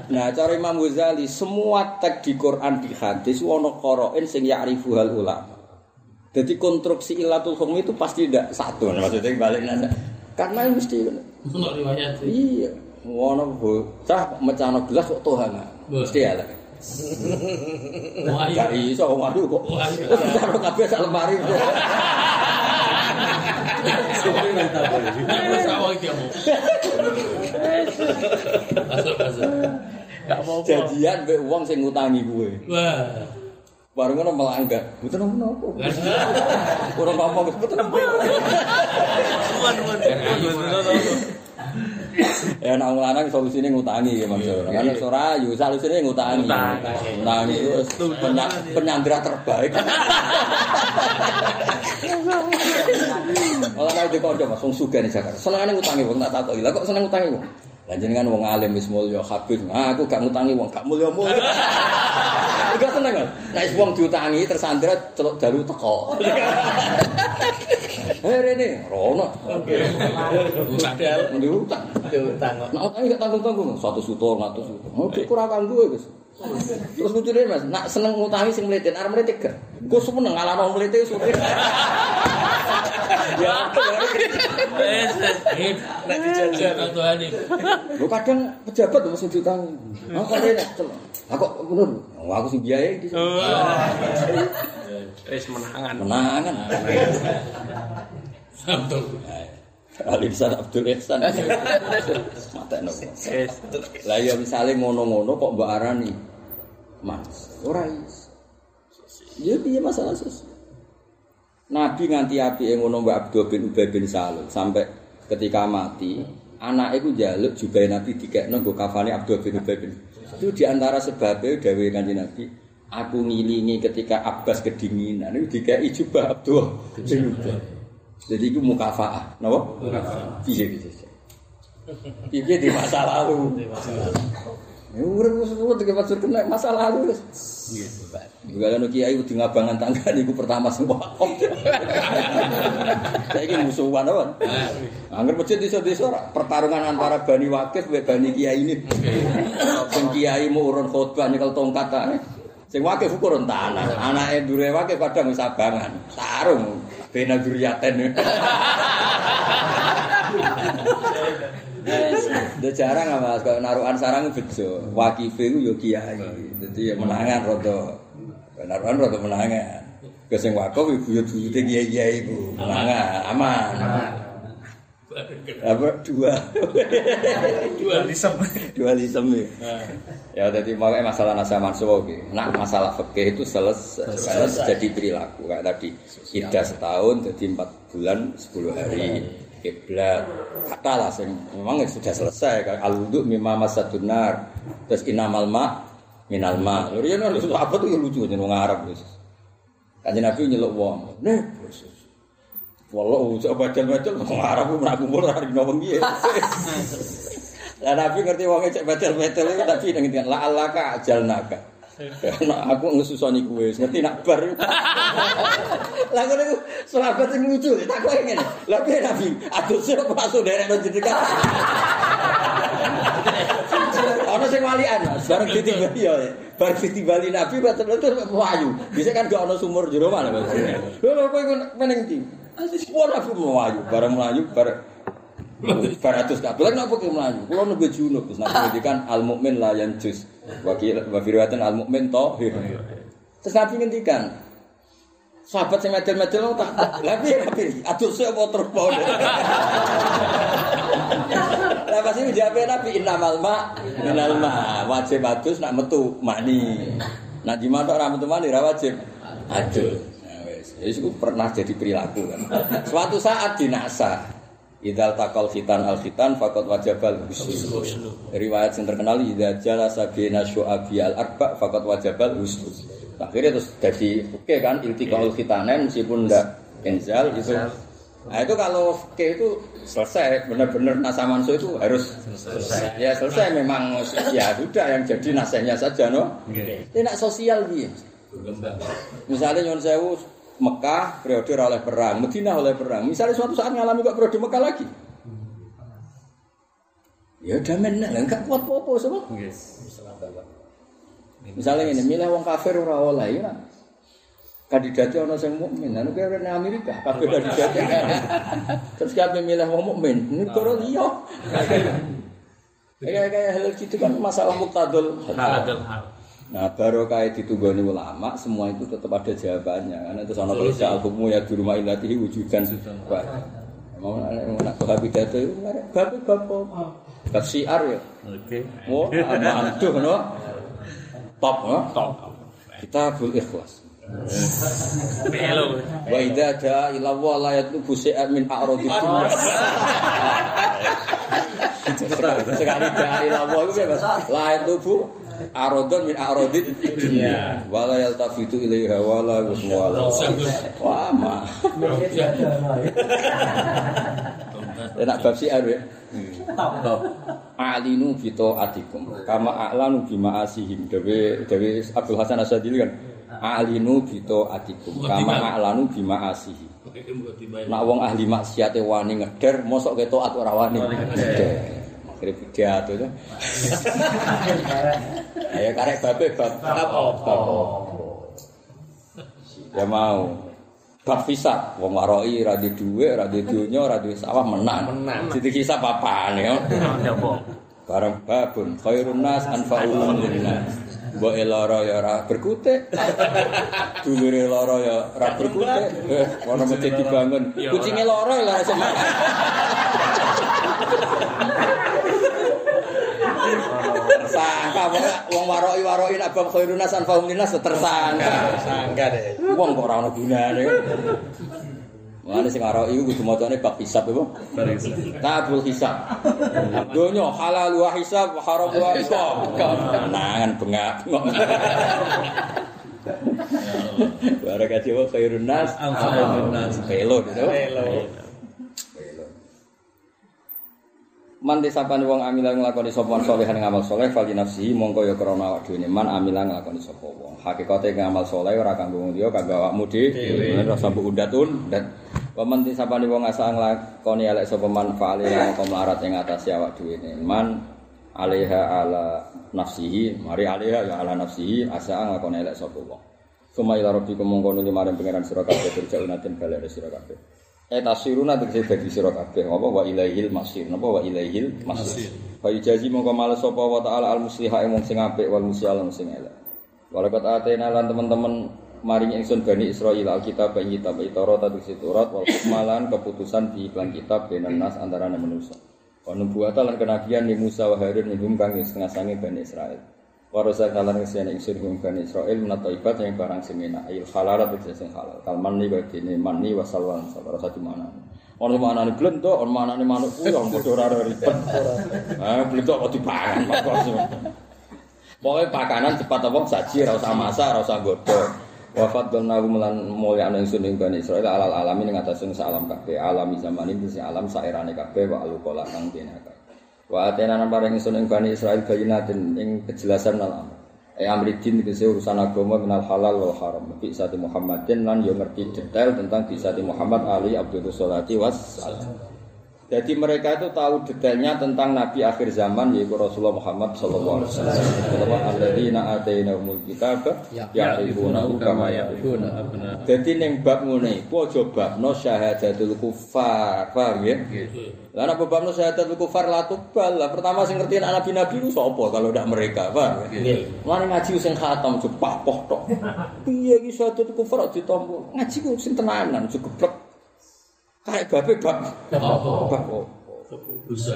Nah, cara Imam Ghazali, semua teks di Quran di hadis ono qoro'in sing ya'rifu hal ulama. Jadi konstruksi ilatul hukm itu pasti tidak satu, maksudnya balik nanya. Karena ini mesti Untuk riwayat. iya, ono bocah mecano gelas kok tohana. Mesti ya ayu. Gak iso waduh kok. Taruh kabeh sak lemari. Apa-apa. Jadian mbek wong sing ngutangi kuwe. Wah. Baru ngono melanggar. Mboten napa-napa. Ora apa-apa, mboten napa. Ya nak wong lanang solusine ngutangi ya maksud. Kan ora ayu, solusine ngutangi. Ngutangi itu penya- penyandra terbaik. Ora di kanca Mas, wong sugih ning Jakarta. Senengane ngutangi wong tak takoki. Lah kok seneng ngutangi wong? Lah jenengan wong alim wis mulya habis. Ah, aku gak ngutangi wong, gak mulya-mulya. Enggak seneng kan? Nek wong diutangi tersandra celuk dalu teko. Eh rene, rono. Padahal Diutang. diutang kok. Nah, utangnya gak tanggung-tanggung. Satu sutor, ngatus sutor. Oh, kurang kanggo ya, Gus. Terus lucunya mas, nak seneng ngutangi sing melitin, arep melitin gak? Gue seneng ngalah nong melitin supir. ya, Wes, wes. Nek dijajar. Satu hari. lu kadang pejabat tuh masih diutangi. Kok rene, celok. Aku oh, aku sing biayai di sini. Wis menangan. Menangan. Sabtu. Ali Ihsan Abdul Ihsan. Mata nopo. Lah ya misale ngono-ngono kok mbak arani Mas, ora is. Ya piye masalah sosial. Nabi nganti api yang ngono Mbak Abdul bin Ubay bin Salul sampai ketika mati anak itu jaluk juga Nabi dikekno nggo kafane Abdul bin Ubay bin itu diantara sebabnya dawe kanjeng Nabi aku ngilingi ketika Abbas kedinginan itu dikai jubah Abdul bin Ubay. Jadi itu mukafaah napa? Mukafaah. Piye piye? Di masa lalu Ya urip wis suwe tiga pasur kena masa lalu wis. Juga kan kiai udah ngabangan tangga niku pertama sing wakaf. Saiki musuhan apa? Angger masjid desa-desa ora pertarungan antara Bani Wakif mbek Bani Kiai ini. Sing kiai mau urun khotbah nyekel tongkat ae. Sing Wakif urun tanah. Anake dure Wakif padang wis abangan. Tarung bena duriyaten. Udah jarang lah mas, kalau naruhan sarang bejo, wakife itu yo kiai, jadi ya menangan rodo, naruhan rodo menangan. Keseng wakaf ibu buyut buyutnya kiai kiai itu menangan, aman. Apa dua, Dua Lisem. dua lisem ya. Ya jadi makanya masalah nasa mansuh oke. Nah masalah fikih itu selesai, selesai. jadi perilaku kayak tadi. Ida setahun jadi empat bulan sepuluh hari. Kiblat kata lah sing memang sudah selesai. Kan wudu mimma masadunar terus inamal ma minal ma. Lho ya lho apa tuh yang lucu jeneng wong Arab wis kanjeng Nabi nyeluk wong. Nih Walau usah bacel-bacel wong Arab mlaku kumpul ora dino wengi. Lah Nabi ngerti wong cek bacel-bacel itu Nabi ngendikan la alaka ajalnaka. Nah, aku ngesusoni kuwe, ngerti nak bar. Lah ngono iku sahabat sing lucu, tak kowe ngene. Lah piye Nabi? Aduh sira masuk derek nang jenengan. Ana sing walian, bareng ditimbali ya. Bareng ditimbali Nabi betul-betul melayu. Bisa kan gak ana sumur jero mana, Mas. Lho kowe meneng ndi? Wah, aku melayu, bareng melayu bareng Baratus kabel kenapa ki melayu? Kulo nunggu junub terus nabi ngendikan al mukmin la yanjus. Wa ki wa fi riwayatin al mukmin tahir. Terus nabi ngendikan sahabat sing medel-medel tak. Piye nabi? Aduh apa terus mau. Lah Lah pasti dijawab Nabi innamal ma minal ma. Wajib adus nak metu mani. Nak jima tok ora metu mani ora wajib adus. Nah, iku pernah jadi perilaku kan. Suatu saat dinasa. Idal takal khitan al khitan fakot wajabal husnu. Riwayat yang terkenal idza jalasa bina syu'abi al arba fakot wajabal husnu. Akhirnya terus jadi oke kan iltiqaul khitanen meskipun enggak enzal gitu. Nah itu kalau ke itu selesai benar-benar nasa mansu itu harus selesai. Ya selesai memang ya sudah yang jadi nasanya saja no. Tidak sosial dia. Misalnya nyon sewu Mekah periode oleh perang, Madinah oleh perang. Misalnya suatu saat ngalami kok periode Mekah lagi. Ya udah menel, enggak kuat apa-apa semua. Misalnya ini, milih wong kafir ora oleh ya. Kandidatnya ono sing mukmin, anu kaya nang Amerika, kabeh kandidatnya. Terus kabeh milih wong mukmin, ini karo liya. Kayak kayak hal gitu kan masalah muktadul. Hadal hal. Nah, baru kayak ditunggoni ulama, semua itu tetap ada jawabannya. Karena itu sana kalau soal hukum ya di rumah ilatihi wujudan. Wah, mau nak bab pidato itu nggak bab bab siar ya. Oke. Oh, ama aduh no. Top no. Top. Kita bul ikhlas. Melo. Wa idza jaa ila Allah la yatlubu syai'an min dunya. Sekali jaa ila Allah itu bebas. La yatlubu aradun min a'radid dunya. Wa la yaltafitu ilaiha wa la yuswala. Wah, mah. Enak bab siar ya. Alinu bito atikum kama a'lanu bima asihim dewe dewe Abdul Hasan Asadili kan? Alinu bito atikum kama a'lanu bima asihim Nak wong ahli maksiat wani ngeder, mosok ketok ora wani. Ngeder. Akhirnya pidato itu. Ayo karek babe bab apa? Bab Ya mau. Bab hisab, wong waroi ra di dhuwit, ra di donya, ra di sawah menang. Menang. Jadi hisab apaan ya? Barang babun khairun nas anfa'uhum linnas. Mbok e lara ya ora berkutik. Dulure lara ya ora berkutik. Eh, ana masjid dibangun. Kucinge lara ya lara semangat. Tersangka pokoknya wong waroi waroi nak bab khairun nas anfa'uhum linnas tersangka. Sangka deh. Wong kok ora ono gunane. Mulane sing arok iku kudu macane bab hisab iku. Tabul hisab. Donya halal wa hisab wa haram wa hisab. Kenangan bengak. Wa khairun nas nas. Pelo gitu. Pelo. Man disapani wong amila nglakoni sapa saleh ngamal saleh fali nafsihi mongko ya krana awak dhewe man amila nglakoni sapa wong. Hakikate ngamal saleh ora kanggo wong liya kanggo awakmu dhewe ora sampe undatun dan Paman disapani wong asa nglakoni elek sapa man fali mongko melarat ing atase awak dhewe man alaiha ala nafsihi mari alaiha ya ala nafsihi asa nglakoni elek sapa wong. Suma ila rabbikum mongko nuli marang pangeran sira kabeh terjaunatin balik sira kabeh Eta siruna tegese dadi sira kabeh. Apa? Wa ilaihil masir. Napa? Wa ilaihil masir. Fa ijazi mongko males sapa wa taala al musliha ing wong sing apik wal musial sing elek. Walakat atena lan teman-teman maring ingsun bani Israil alkitab ing kitab itara tegese Taurat wal hukmalan keputusan di iklan kitab benan nas antarané manusa. Wa nubuwata lan kenabian ni Musa wa Harun minhum kang setengah sange bani Israil Warosa halal ngesian ingsun hukum Israel menata ibad yang barang semina ayul halal atau jenis yang halal. Kalman ni bagi ni man ni wasalwan sabar satu mana. Orang mana ni belentok, orang manuk pulang bodoh ora ribet. Ah Belentok kok dipangan pangan Pokoke pakanan cepat apa saji, rasa masa, rasa godoh. Wafat dona aku melan mulia anu ingsun hukum Israel alal alamin ngatasin sealam kakek alami zaman ini si alam sairane kabeh wa alukolakang dina kakek. Wa atena nang paring ingsun ing bani Israil bayinatin ing kejelasan al amr. E amridin tegese urusan agama minal halal wal haram. Bi sati Muhammadin lan yo ngerti detail tentang bi sati Muhammad Ali Abdul Sholati was Jadi mereka itu tahu detailnya tentang Nabi akhir zaman yaitu Rasulullah Muhammad Sallallahu Alaihi Wasallam. Alladzina atainahumul kitab ya'rifunahu kama ya'rifuna. Jadi ning bab ngene iku aja babno syahadatul kufar, paham ya? Lah nek babno syahadatul kufar la tubal. Lah pertama sing ngerti anak nabi-nabi ku sapa kalau ndak mereka, paham ya? Mane ngaji sing khatam jepah poh tok. Piye iki syahadatul kufar ditampa? Ngaji ku sing tenanan, cukup Kayak babe bab. Bab apa? Bisa.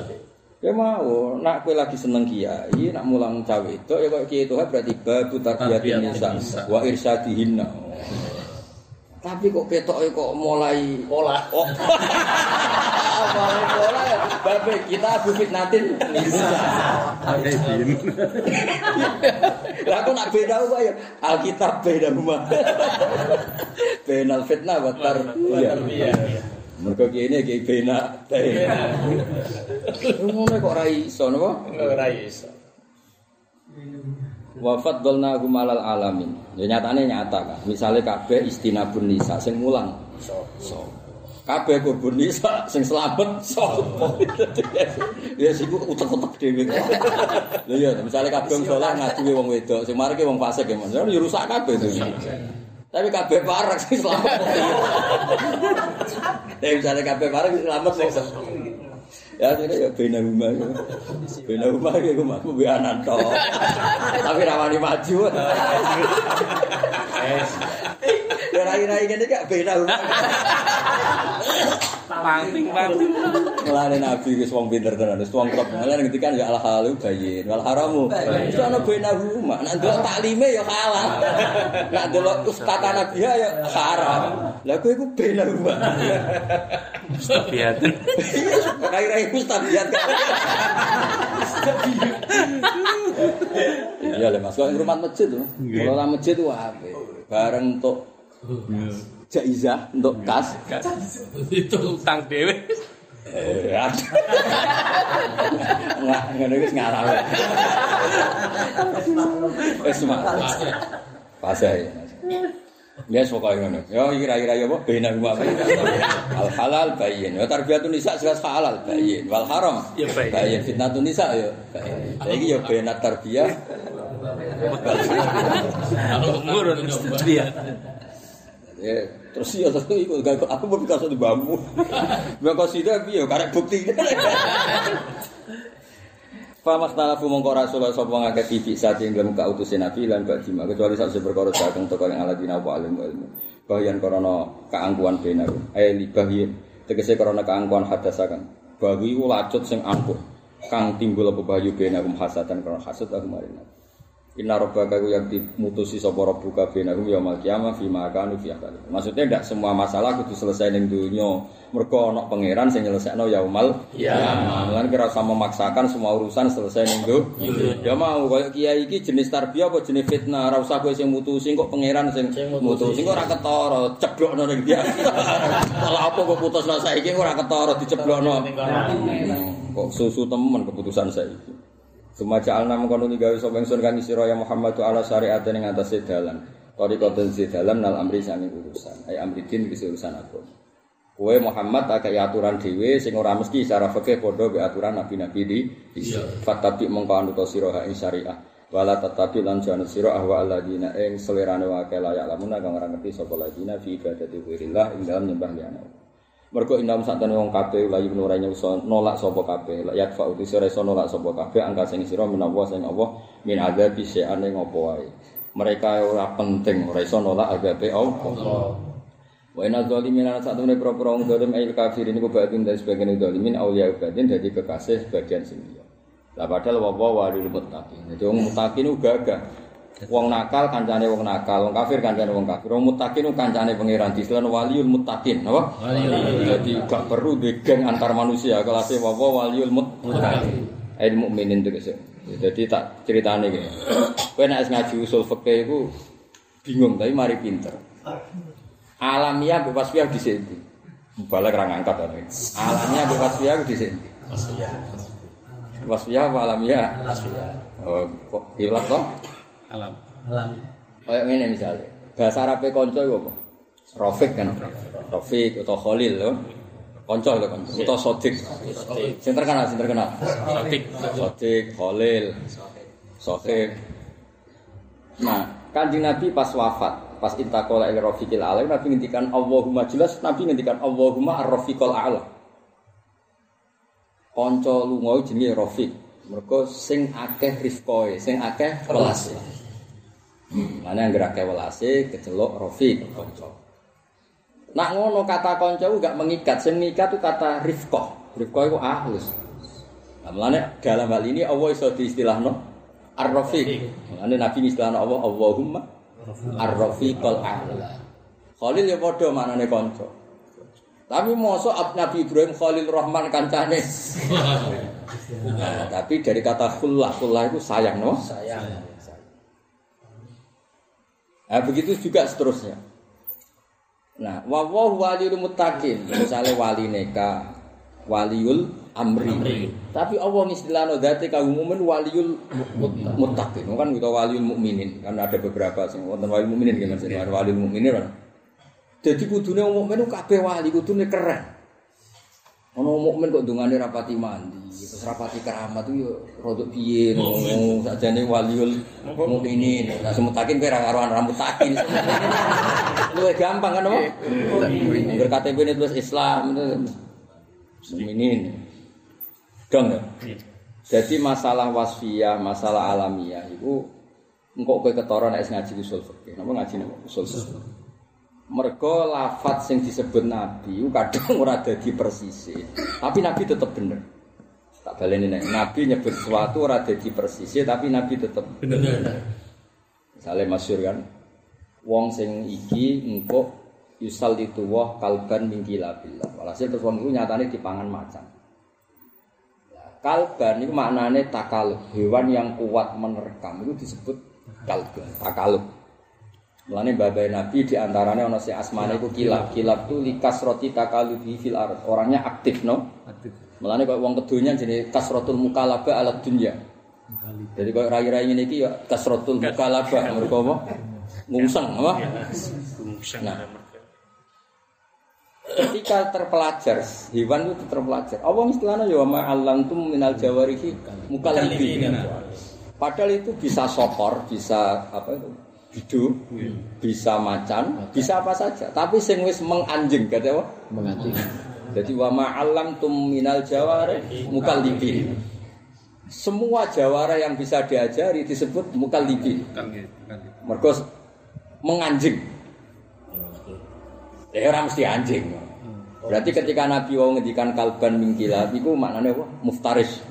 Ya mau, nak kowe lagi seneng kiai, nak mulang cawe itu ya kok kiai itu berarti babu tarbiyatin nisa wa irsyadihinna. Tapi kok ketok kok mulai Pola. Oh. mulai pola ya. Babe kita abu fitnatin nisa. Lah aku nak beda apa ya? Alkitab beda rumah. Benal fitnah wa tarbiyah. Mergo kiai ini kiai bena. Kok ora iso napa? Ora iso. Wafat dolna gumalal alamin. Ya nyatane nyata kan. Misalnya kabeh istinabun nisa sing mulang. So. Kabeh kubun nisa sing selamat so. ya siku utek-utek dhewe. Lha iya misalnya kabeh wong saleh ngaduwe wong wedok, sing mareke wong fasik ya Mas. Ya rusak kabeh itu. Tapi kabeh parek sing selamat. Tapi misalnya kabeh parek sing selamat sing Ya akhirnya ya bina rumah ya. Bina rumah ya aku be anak tok. Tapi rawani maju. Ya rai-rai gini kak bina rumah. Panting panting. Mulane nabi wis wong pinter tenan, wis wong top. Mulane ngendikan ya al halalu bayin, wal haramu. Wis ana bina rumah. Nek ndelok taklime ya kalah. Nek ndelok ustata nabi ya haram. Lah kowe iku bina rumah. Sabiatin. Rai-rai mustabiat kan. Iya lah Mas, ing rumah masjid tuh. Kalau lah masjid tuh apa? Bareng untuk jaizah, untuk kas. Itu utang dewe. Eh, ada. Nggak, ngono wis ngarang. Wis semangat. Pas ae. Ya pokoknya ngono. Ya kira-kira ya apa bena rumah Al halal bayin. Ya tarbiyatun nisa jelas halal bayin. Wal haram Ya, bayin. Fitnatun nisa ya bayin. Saiki ya bena tarbiyah. Umur dia. Ya, terus ya terus iku gak aku mau pikir satu bambu. Mbak kok sida piye karek bukti. Fa makhtalafu mongko rasul sapa ngakeh bibik saking dalam kautusin nabi lan bak jima kecuali sak perkara saking teko yang aladina wa alim ilmu. Bahyan karena keangkuhan benar. Eh li tegese karena keangkuhan hadasakan. Bahwi lacut sing angkuh kang timbul apa bahyu benarum hasatan karena hasad aku maring. Inna rabbaka ku yang dimutusi sapa rabbuka bainahum yaumil qiyamah fi ma kanu fi. Maksudnya ndak semua masalah kudu selesai ning dunya. Mergo ana pangeran sing nyelesekno yaumil qiyamah. Lan kira sama memaksakan semua urusan selesai ning dunya. Ya mau koyo kiai iki jenis tarbiyah apa jenis fitnah. Ora usah kowe sing mutusi kok pangeran sing mutusi kok ora ketara ceblokno ning dia. Kalau apa kok putusno saiki kok ora ketara diceblokno. Kok susu temen keputusan saiki. Sumaja alna mengkono ni gawe sapa ingsun kang sira ya Muhammad ala syariat ning atase dalan. Tariqatul dalam nal amri sanging urusan. Ai amri din urusan aku. Kowe Muhammad akeh aturan dhewe sing ora mesti secara fikih padha be aturan nabi-nabi di di fatabi mengko anut sira ing syariah. Wala tetapi lan janut sira ahwa alladina ing selerane wae layak lamun kang ora ngerti sapa ladina fi ibadati ghairillah ing dalam nyembah liyane. Mergo indam satane wong kabeh layu nurane iso nolak sapa kabeh. La yakfa uti sira iso nolak sapa kabeh angka sing sira menawa sing Allah min azab syai'ane ngopo wae. Mereka ora penting ora iso nolak azabe Allah. Wa inna zalimin ana satune pro-pro wong zalim ail kafirin iku batin dari sebagian zalimin auliya batin dadi kekasih sebagian sing. Lah padahal wa walil muttaqin. Jadi wong muttaqin ku gagah. Wong nakal kancane wong nakal, wong kafir kancane wong kafir. Wong muttaqin ku kancane pangeran diselan waliul muttaqin, apa? Jadi gak perlu di geng antar manusia kelasnya wawa waliul muttaqin. Ail mukminin itu guys. Jadi tak ceritane iki. Kowe nek ngaji usul fikih iku bingung tapi mari pinter. Alamiah bebas wasfiyah di sini. Balik ra ngangkat to. Alamiah bebas wasfiyah di sini. Wasfiyah apa alamiah? Oh, kok ilat toh? Alam. Kayak ngene misalnya. Bahasa Arab kanca iku apa? Rafiq kan. Rafiq atau Khalil lho. Kanca lho kanca. Utawa Sodik. Sing terkenal, sing terkenal. Sotik. Sodik, Khalil, Sohib. Nah, kanjeng Nabi pas wafat, pas intakola ila rafiqil a'la, Nabi ngendikan Allahumma jelas Nabi ngendikan Allahumma ar-rafiqul a'la. Kanca lunga jenenge Rafiq. Mergo sing akeh rifqoe, sing akeh welase. Mana yang gerak welase kecelok Rafiq kanca. Nak ngono kata ku gak mengikat, sing mengikat itu kata rifqah. Rifqah itu ahlus. Nah, mulane dalam hal ini Allah iso diistilahno Ar-Rafiq. Mulane Nabi istilahno Allah Allahumma Ar-Rafiqul A'la. Khalil ya padha maknane kanca. Tapi mosok Ab- Nabi Ibrahim Khalil Rahman kancane. Nah, tapi dari kata khullah, khullah itu sayang, no? Sayang. Nah, begitu juga seterusnya. Nah, wawahu waliul muttaqin, misalnya wali neka, waliul amri. Tapi Allah istilahno dzati kaum mukmin waliul muttaqin. Kan kita waliul mukminin, kan ada beberapa sing wonten waliul mukminin kan maksudnya waliul mukminin. kan. Jadi kudune wong mukmin ku kabeh wali, kudune keren. Ono mukmin kok dungane rapati mandi, terus rapati keramat itu yo rodok piye ngomong sakjane waliul mukminin. Nah semutakin kowe ra karuan rambut takin. Luwih gampang kan, Pak? Ngger KTP ini tulis Islam itu mukminin. Dong ya. Jadi masalah wasfiyah, masalah alamiah itu engkau kowe ketara nek ngaji usul fikih. Napa ngaji usul fikih? Mergo lafat sing disebut Nabi kadang ora dadi persis. Tapi Nabi tetap bener. Tak baleni nek Nabi nyebut sesuatu ora dadi persis, tapi Nabi tetap Bener. Misalnya masyur kan, wong sing iki engko yusal itu wah kalban mingkilabillah. Walhasil terus wong itu nyatane dipangan macan. Nah, Kalban itu maknanya takalub, hewan yang kuat menerkam itu disebut kalban, takalub. Mulane babai Nabi di antaranya ono si asmane itu kilab, kilab itu likas roti takalubi fil ard. Orangnya aktif no. Mulane kok wong kedunya jadi kasrotul mukalaba alat dunya. Jadi kok rai-rai ini iki ya kasrotul mukalaba mergo apa? Ngungseng apa? Nah. Ketika terpelajar, hewan itu terpelajar. Allah istilahnya ya ma alantum minal jawarihi mukallibin. Padahal itu bisa sopor, bisa apa itu? Bidu, bisa macan, bisa apa saja. Tapi sing wis menganjing kata apa? Menganti. Jadi wa ma'alam tum minal jawari mukallibin. Semua jawara yang bisa diajari disebut mukallibin. Mergo menganjing. Ya orang mesti anjing. Berarti ketika Nabi wau ngendikan kalban mingkilab iku maknanya apa? Muftaris.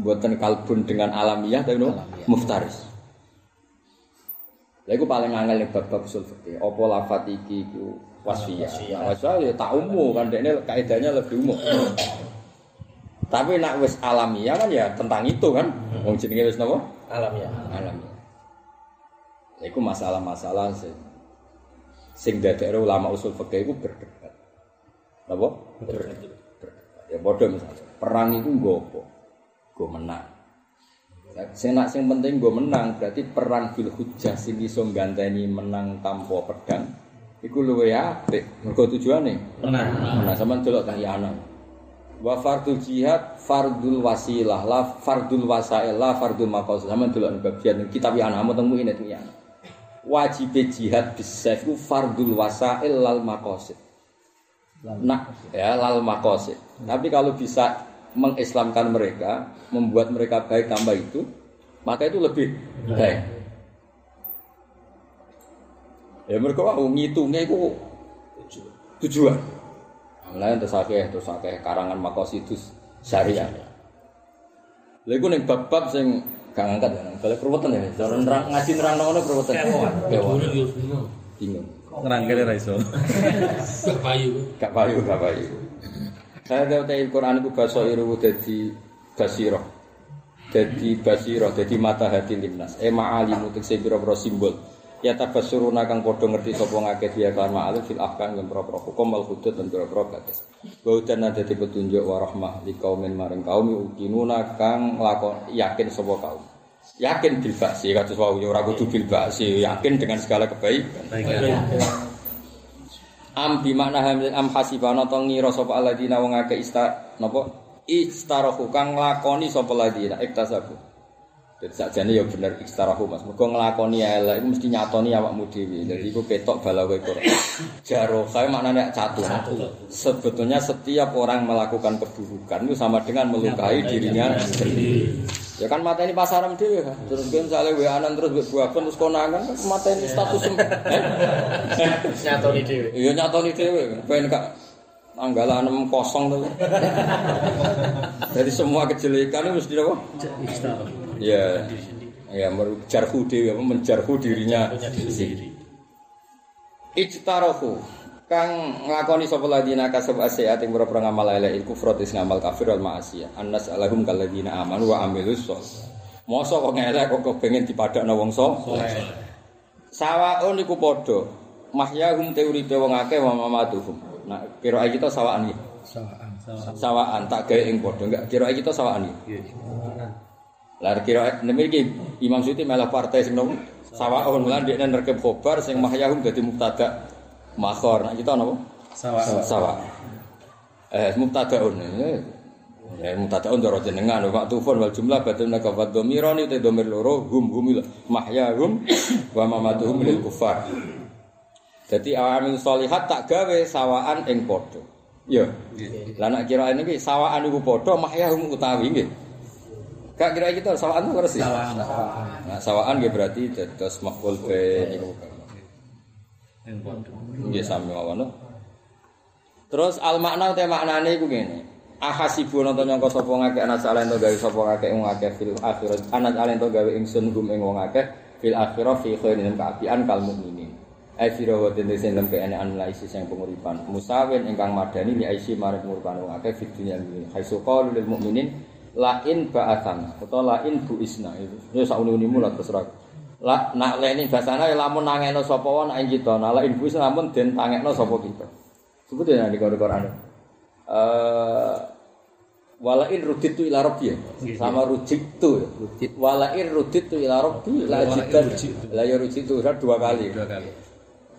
Buatan kalbun dengan alamiah tapi no? muftaris. Lha iku paling angel ning bab-bab usul fikih. Apa lafat iki iku wasfiyah. Nah, wasfiyah ya tak umum kan dekne kaidahnya lebih umum. Tapi nak wis alamiah kan ya tentang itu kan. Wong jenenge wis napa? Alam. Alamiah. Lha Iku masalah-masalah sing sing dadekno ulama usul fikih iku berdebat. Napa? Berdebat. Ya padha misalnya. Perang itu nggo apa? Nggo menang. Sing nak sing penting gue menang berarti perang bil hujjah sing iso ganteni menang tanpa pedang iku luwe apik mergo tujuane Tenang. Nah, sampean delok kahyana. Wa fardul jihad fardul wasilah la fardul wasail la fardul maqasid. Sampean delok bagian kitab yang ana temu ini ya. Wajib jihad bisayf ku fardul wasail lal maqasid. Nah, ya lal maqasid. Tapi kalau bisa mengislamkan mereka, membuat mereka baik tambah itu, maka itu lebih baik. Ya mereka wau ngitungnya itu tujuan. Mulai terus akeh terus akeh karangan makosidus syariah. Lha iku ning bab-bab sing gak ngangkat ya. Kalau keruwetan ya, cara nerang ngaji nerang ngono keruwetan. Kewan. Bingung. Ngerangkele ra iso. Gak payu. Gak payu, gak payu. Saya tahu tahu Quran itu bahasa iru jadi basirah, jadi basirah, jadi mata hati limnas. Eh ma'alimu tegese biro-biro simbol. Ya tabasuruna kang padha ngerti sapa ngakeh dia kan ma'alif fil ahkam lan boro hukum wal hudud lan boro batas. Wa ada di petunjuk wa rahmah li kaumin maring kaum ukinuna kang lakon yakin sapa kaum. Yakin bil ba'si kados wau ya ora kudu bil yakin dengan segala kebaikan. Am bi makna hamil am hasibana to ngira sapa alladzina wong akeh ista napa istarahu kang nglakoni sapa alladzina iktasabu. Jadi sakjane ya bener istarahu Mas. Mergo nglakoni elek iku mesti nyatoni awakmu dhewe. Jadi iku ketok balawe Quran. Jaro saya maknanya catu. Sebetulnya setiap orang melakukan keburukan itu sama dengan melukai dirinya sendiri. Ya kan mata ini pasaran dhewe kan. Terus kan misalnya wa terus buaban terus konangan mata ini status Eh? Nyatoni dhewe. Iya nyatoni dhewe. Ben gak tanggal 6 kosong tuh. Dari semua kejelekan itu mesti apa? Ya, ya menjarhu diri, apa menjarhu dirinya sendiri. Ijtarahu kang nglakoni sapa ladina kasab asyat ing pira ngamal elek iku frotis ngamal kafir wal ma'asiyah. Annas alahum kalladina amanu wa amilus sholihat. Mosok kok ngelek kok kepengin dipadakno wong saleh. Sawaun iku padha. Mahyahum teuripe wong akeh wa mamatuhum. Nah, kira kita sawaan iki. Sawaan. Sawaan tak gawe ing padha. Enggak kira kita sawaan iki. Lah kira iki Imam Suti malah partai sing nopo? Sawaun lan dekne nerkep khobar sing mahyahum dadi mubtada. Makhor. Nah kita nopo? Sawaan. Sawa. Eh mubtadaun. Eh, Ya mutadaun cara jenengan wa tufun wal jumlah batun nakafat dhamirani te dhamir loro hum humil mahyahum wa mamatuhum lil kufar. Dadi awamin sholihat tak gawe sawaan ing padha. Ya. Lah kira ini sawaan iku padha mahyahum utawi nggih. Gak kira kita sawaan itu sih. Sawaan. Nah, sawaan nggih berarti dados maf'ul be niku. Nggih sami mawon. Terus al makna te maknane iku ngene. Ahasibu nonton nyangka sapa ngakeh anak salen to gawe sapa ngakeh wong akeh fil akhirat anak salen to gawe ingsun gum ing wong akeh fil akhirah fi khairin kaapian kal mukminin. Ai sira wa dene sing lem kene an laisi sing penguripan. Musawin ingkang madani li aisi marang penguripan wong akeh fid dunya ini. Haisu qalu lil mukminin la in ba'athan utawa la in bu isna itu. Ya sauni-unimu lah terserah. La nak leni basana lamun nangeno sapa wae nak kita. Nah la in bu isna lamun den tangekno sapa kita. Sebut ya di Quran. Eh walain ruditu ila rabbi ya. sama rujitu ya. walain ruditu ila rabbi la jidan la ya rujitu dua kali Dua kali.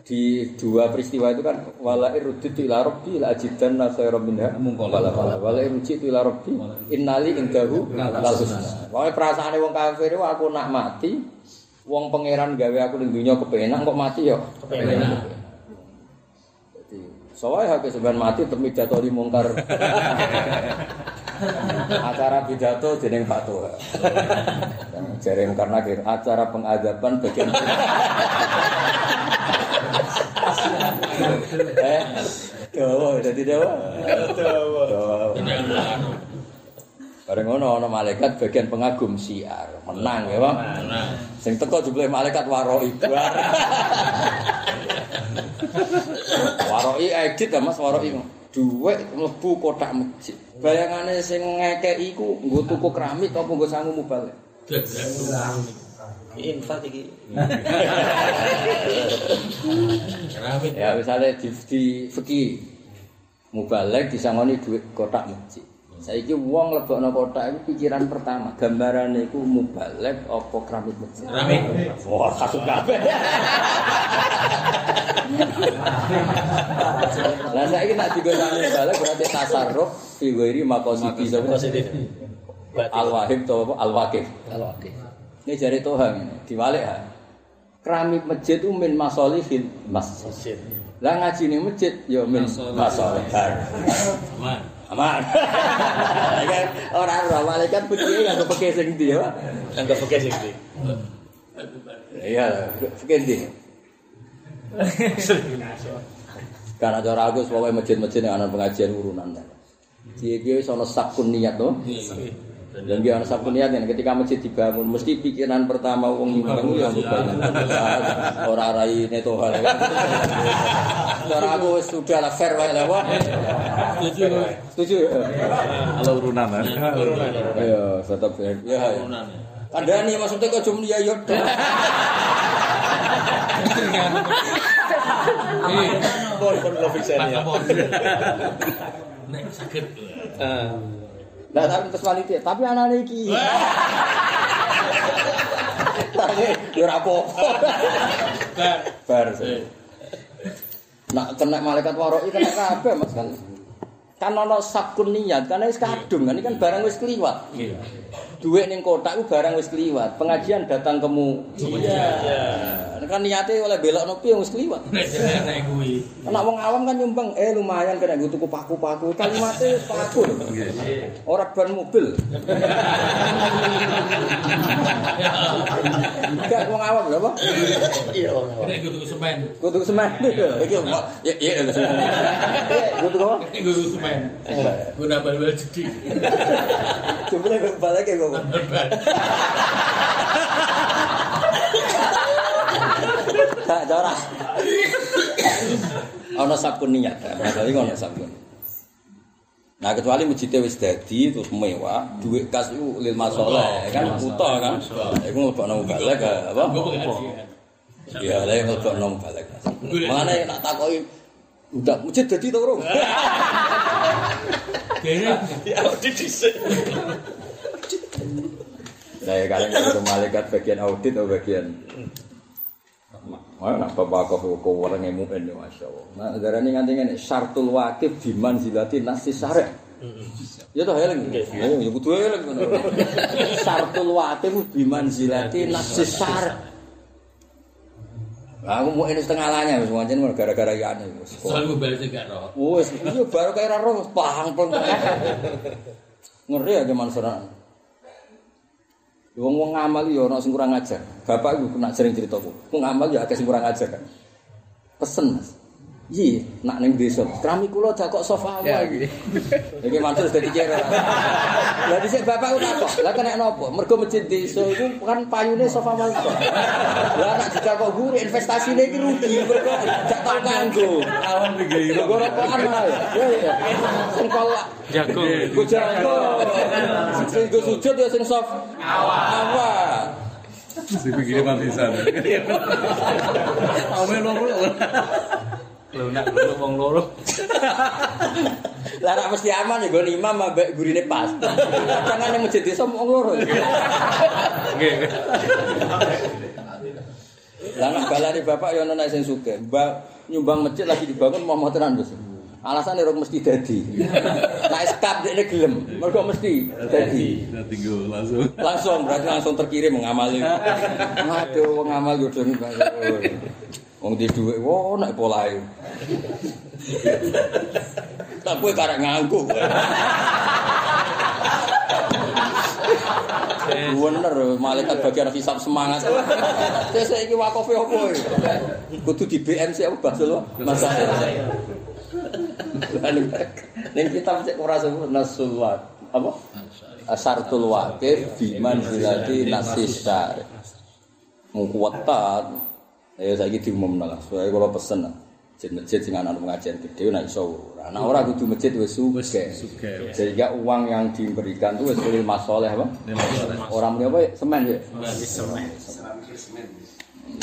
Di dua peristiwa itu kan walain ruditu ila rabbi la jidan khairan minha. Wala wala walain rujitu ila rabbi innali indahu lal husna. perasaane wong kafir aku nak mati wong pangeran gawe aku ning dunya kepenak kok mati ya? Kepenak. Soalnya hak sebenarnya mati untuk pidato di mungkar. acara pidato jeneng Pak Tua. Jereng karena acara pengadaban bagian eh, Dawa, jadi dawa. Dawa. Bareng ngono ana malaikat bagian pengagum siar, menang ya, Pak. Sing teko jumlah malaikat waroi. waroi edit ya Mas waroi. Duwe mlebu kotak masjid. Bayangane sing ngekeki iku nggo tuku keramik apa nggo sangu mubalik. Infak iki. Keramik. Ya misalnya di, di fikih mubalek disangoni duit kotak masjid. Saiki wong lebokno kotak itu pikiran pertama, gambarane iku mubalek apa keramik masjid. Keramik. Wah, kasut kabeh. Lah saiki nak digosane mubalek berarti tasarruf fi ghairi maqasidi al-wahib to apa al-waqif. Ini jari Tuhan ini, diwalik ha. Keramik masjid itu min masolihil masjid. Lah ngaji ning masjid ya min masolih. Man. Aman. Kan ora ora malaikat putih kan pakai sing ndi ya. Anggap oke sih iki. Iya, pakai ndi. Karena cara aku pokoknya masjid-masjid yang ana pengajian urunan. Dia wis ana sakun niat to. Dan dia ana sakun niat yang ketika masjid dibangun mesti pikiran pertama wong nyumbang ya ora rai neto hal. Cara aku sudah lah fair wae lah. Wah. Setuju. Setuju ya? Kalau urunan. Ayo, tetap fair. Ya. ya. Turunan. Kandhani maksudnya kok cuma ya yo. Pun pun lo fiksen ya. Nek sakit. Lah tapi terus wanita, tapi anane iki. Tapi yo ora apa-apa. Bar. Nak kena malaikat waroi kena kabeh Mas kan. Kan ana sabkun niat, karena wis kadung, kan ini kan barang wis kliwat. Duit ning kotak itu barang wis kliwat. Pengajian datang kemu. Iya. kan niatnya oleh belok nopi yang wis kliwat. Nek kuwi. Anak wong awam kan nyumbang, eh lumayan kena gue tuku paku-paku. Kalimatnya paku. lho. Ora ban mobil. Enggak wong awam lho apa? Iya, orang awam. Nek kudu semen. Gue tuku semen. Iki kok ya iya lho. Gue tuku apa? Nek kudu semen. Gue nambah bal jadi. Gue balik ya gue. Gak cara. Ono sabun niat. Tadi ono sabun. Nah, kecuali masjidnya wis dadi terus mewah, duit kas itu lil masalah kan utah kan. Iku ngelebokno balik apa? Gue pengajian. Ya, lha ngelebokno balik. Mulane nak takoki udah masjid dadi to, Bro. Kayaknya Ya, audit dhisik. Saya kadang ketemu malaikat bagian audit atau bagian Wah, nak bapak kau kau orang yang mungkin ya masya Allah. Nah, negara ini nganti ngene syartul wakif biman zilati nasi syarek. Ya toh heleng. Oh, ya kudu heleng ngono. Syartul wakif biman zilati nasi syarek. Aku mau ini setengah lanya, wis wancen gara-gara ya ane. soal gue balik juga roh. Wes, iya baru kayak raro pahang pun. Ngeri ya gimana seorang. Wong wong ngamal ya ana sing kurang ajar. Bapak iku kena sering ceritaku. Wong ngamal ya akeh sing kurang ajar kan. Pesen Mas. Iya, nak ning desa. Krami kula jakok sofa Ya, wae iki. Iki mantul dadi kira. Lah dhisik bapak ku takok, lah kena napa? Mergo masjid desa iku kan payune sofa mantul. Lah nak dijakok guru investasine iki rugi mergo gak tau kanggo. Awan tiga Lho rokokan malah. Ya ya. Sing kolak Jagung. Ku jago. Sing go sujud ya sing soft. Awak. Si pikirnya mantisan. Awan Lunak loro wong loro. Lah nek mesti aman ya nggon imam ambek gurine pas. Jangan yang masjid desa wong loro. Nggih. Lah nek balane bapak ya ono nek sing sugih. Mbak nyumbang masjid lagi dibangun mau tenan Gus. Alasannya rong mesti dadi. Nek skap dekne gelem, mergo mesti dadi. Tinggal langsung. Langsung berarti langsung terkirim mengamali. Aduh, wong ngamal yo dong. Wong di dhuwit, wo nek polahe. Tak kowe karek nganggo. Bener, malaikat bagian hisap semangat. Saya saiki wakofe opo iki? Kudu di BMC apa Basul masalah. Ning kitab cek ora sebut nasul wa- apa? Asartul wakif biman zilati nasisar. Mungkuwetan. Ya saiki diumumno lah. Soale kula pesen lah. Masjid-masjid sing ana pengajian gede nek iso ora. Nah ora kudu masjid wis sugih. sugih. Sehingga uang yang diberikan itu wis lil masoleh apa? Orang muni apa? Semen ya?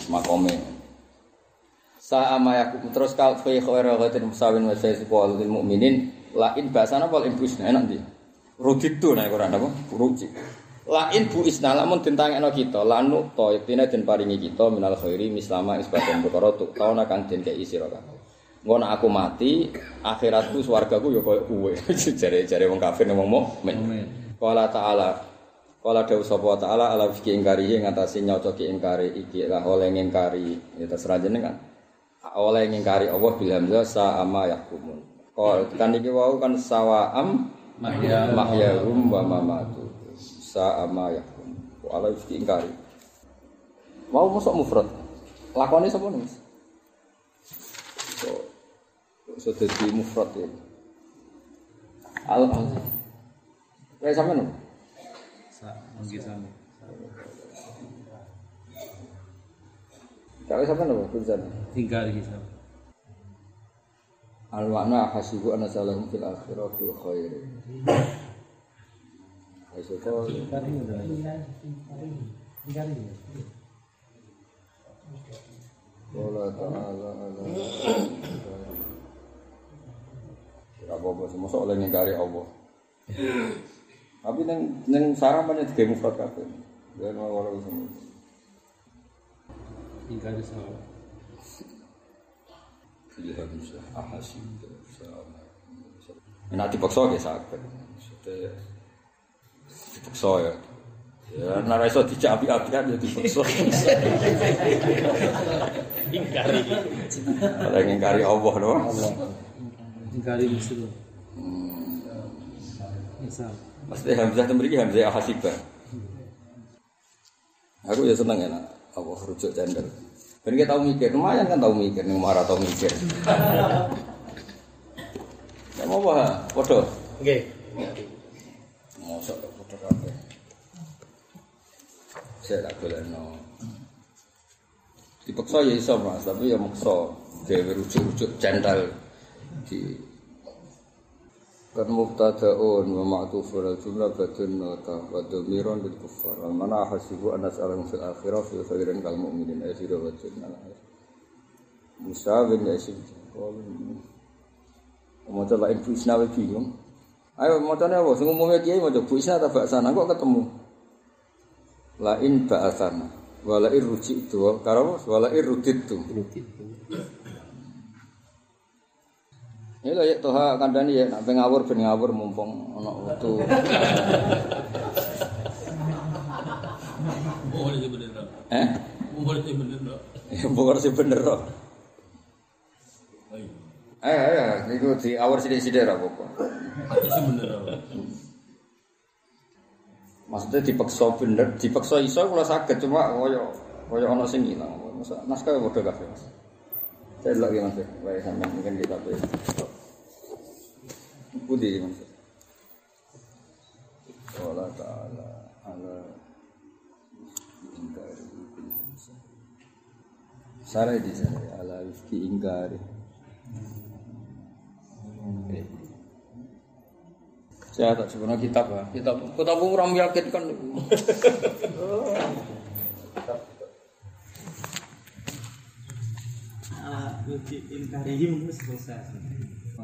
Makome. Sa amayakum terus kal fi khairu ghatin musawin wa sayyiqul lil mukminin la in basana wal imbusna enak ndi. Ruditu nek Quran apa? Ruji. La in bu isna lamun den tangekno kita lanu to yektine den paringi kita minal khairi mislama isbaten perkara tuk tauna kang den kei sira aku mati, akhiratku swargaku ya koyo kowe. Jare-jare wong kafir wong mukmin. Qala ta'ala Kala dawuh sapa taala ala fiki ingkari ngatasi nyocoki ingkari iki lah oleh ngingkari ya terserah jenengan. Oleh ngingkari Allah bil hamzah sa ama yakumun. Kal kan iki wau kan sawaam Mahya. mahyahum wa mamatu. Sa ama yakum. Ala fiki ingkari. Mau mosok mufrad. Lakone sapa nih? So, so dadi mufrad ya. Al al. Kayak sampean lho. Sa mungkin sama. Kayak sampean lho tulisan. Tinggal di sana. Al makna hasibu anna salahum fil akhirah fil khair. Kau Qala ta'ala semua soal ngingkari Allah. Tapi neng neng sarang banyak tiga mufrad kabeh. Dan mau walau semua. Tinggal di sana. Pilihan bisa ahasi sama. Nah dipaksa ya sakit. Sudah dipaksa ya. Ya, nara iso dijak api-apian ya dipaksa. Ingkari. Ada yang ngingkari Allah doang. Ingkari musuh. Misal. Mesti Hamzah itu memiliki Hamzah Ahasibah. Aku ya seneng ya, nak. Allah rujuk jandel. Dan kita tahu mikir, lumayan kan tahu mikir, nih marah tahu mikir. Ya mau apa? Podo. Oke. Mosok podo kabeh. Saya tak boleh. Dipaksa ya iso mas, tapi ya maksa. Dewi rujuk-rujuk jandel di kan mubtada'un wa ma'tufun al-jumlah badun nota wa dhamiran lil kuffar wal mana hasibu an nas'alahum fil akhirah fil khairin kal mu'minin ayasiru wa jannah Musa bin Yasin mau coba ibu isna wa bingung Ayo macane apa? Sing umumnya kiai maca bu isna ta ba'sana kok ketemu. La in ba'sana wa la irruji tu karo wa la irruditu. Ya lha yek toha kandhani ya nak ngawur ben ngawur mumpung ana wektu. Mumpung sih bener. Eh? Mumpung sih bener. Mumpung sih bener. Eh, eh, niku di. Itu sih bener dong. Maksudnya dipaksa bener, dipaksa iso kula saged cuma kaya kaya ana sing ilang. Masa naskah padha kabeh. Mas. Saya lagi Mas. Wae sampean mungkin kita tuh. Budi Mas. Allah taala ala ingkari Sarai di sana ala wifki ingkari. Saya tak sebenarnya kitab ya. Kitab kitab orang meyakinkan.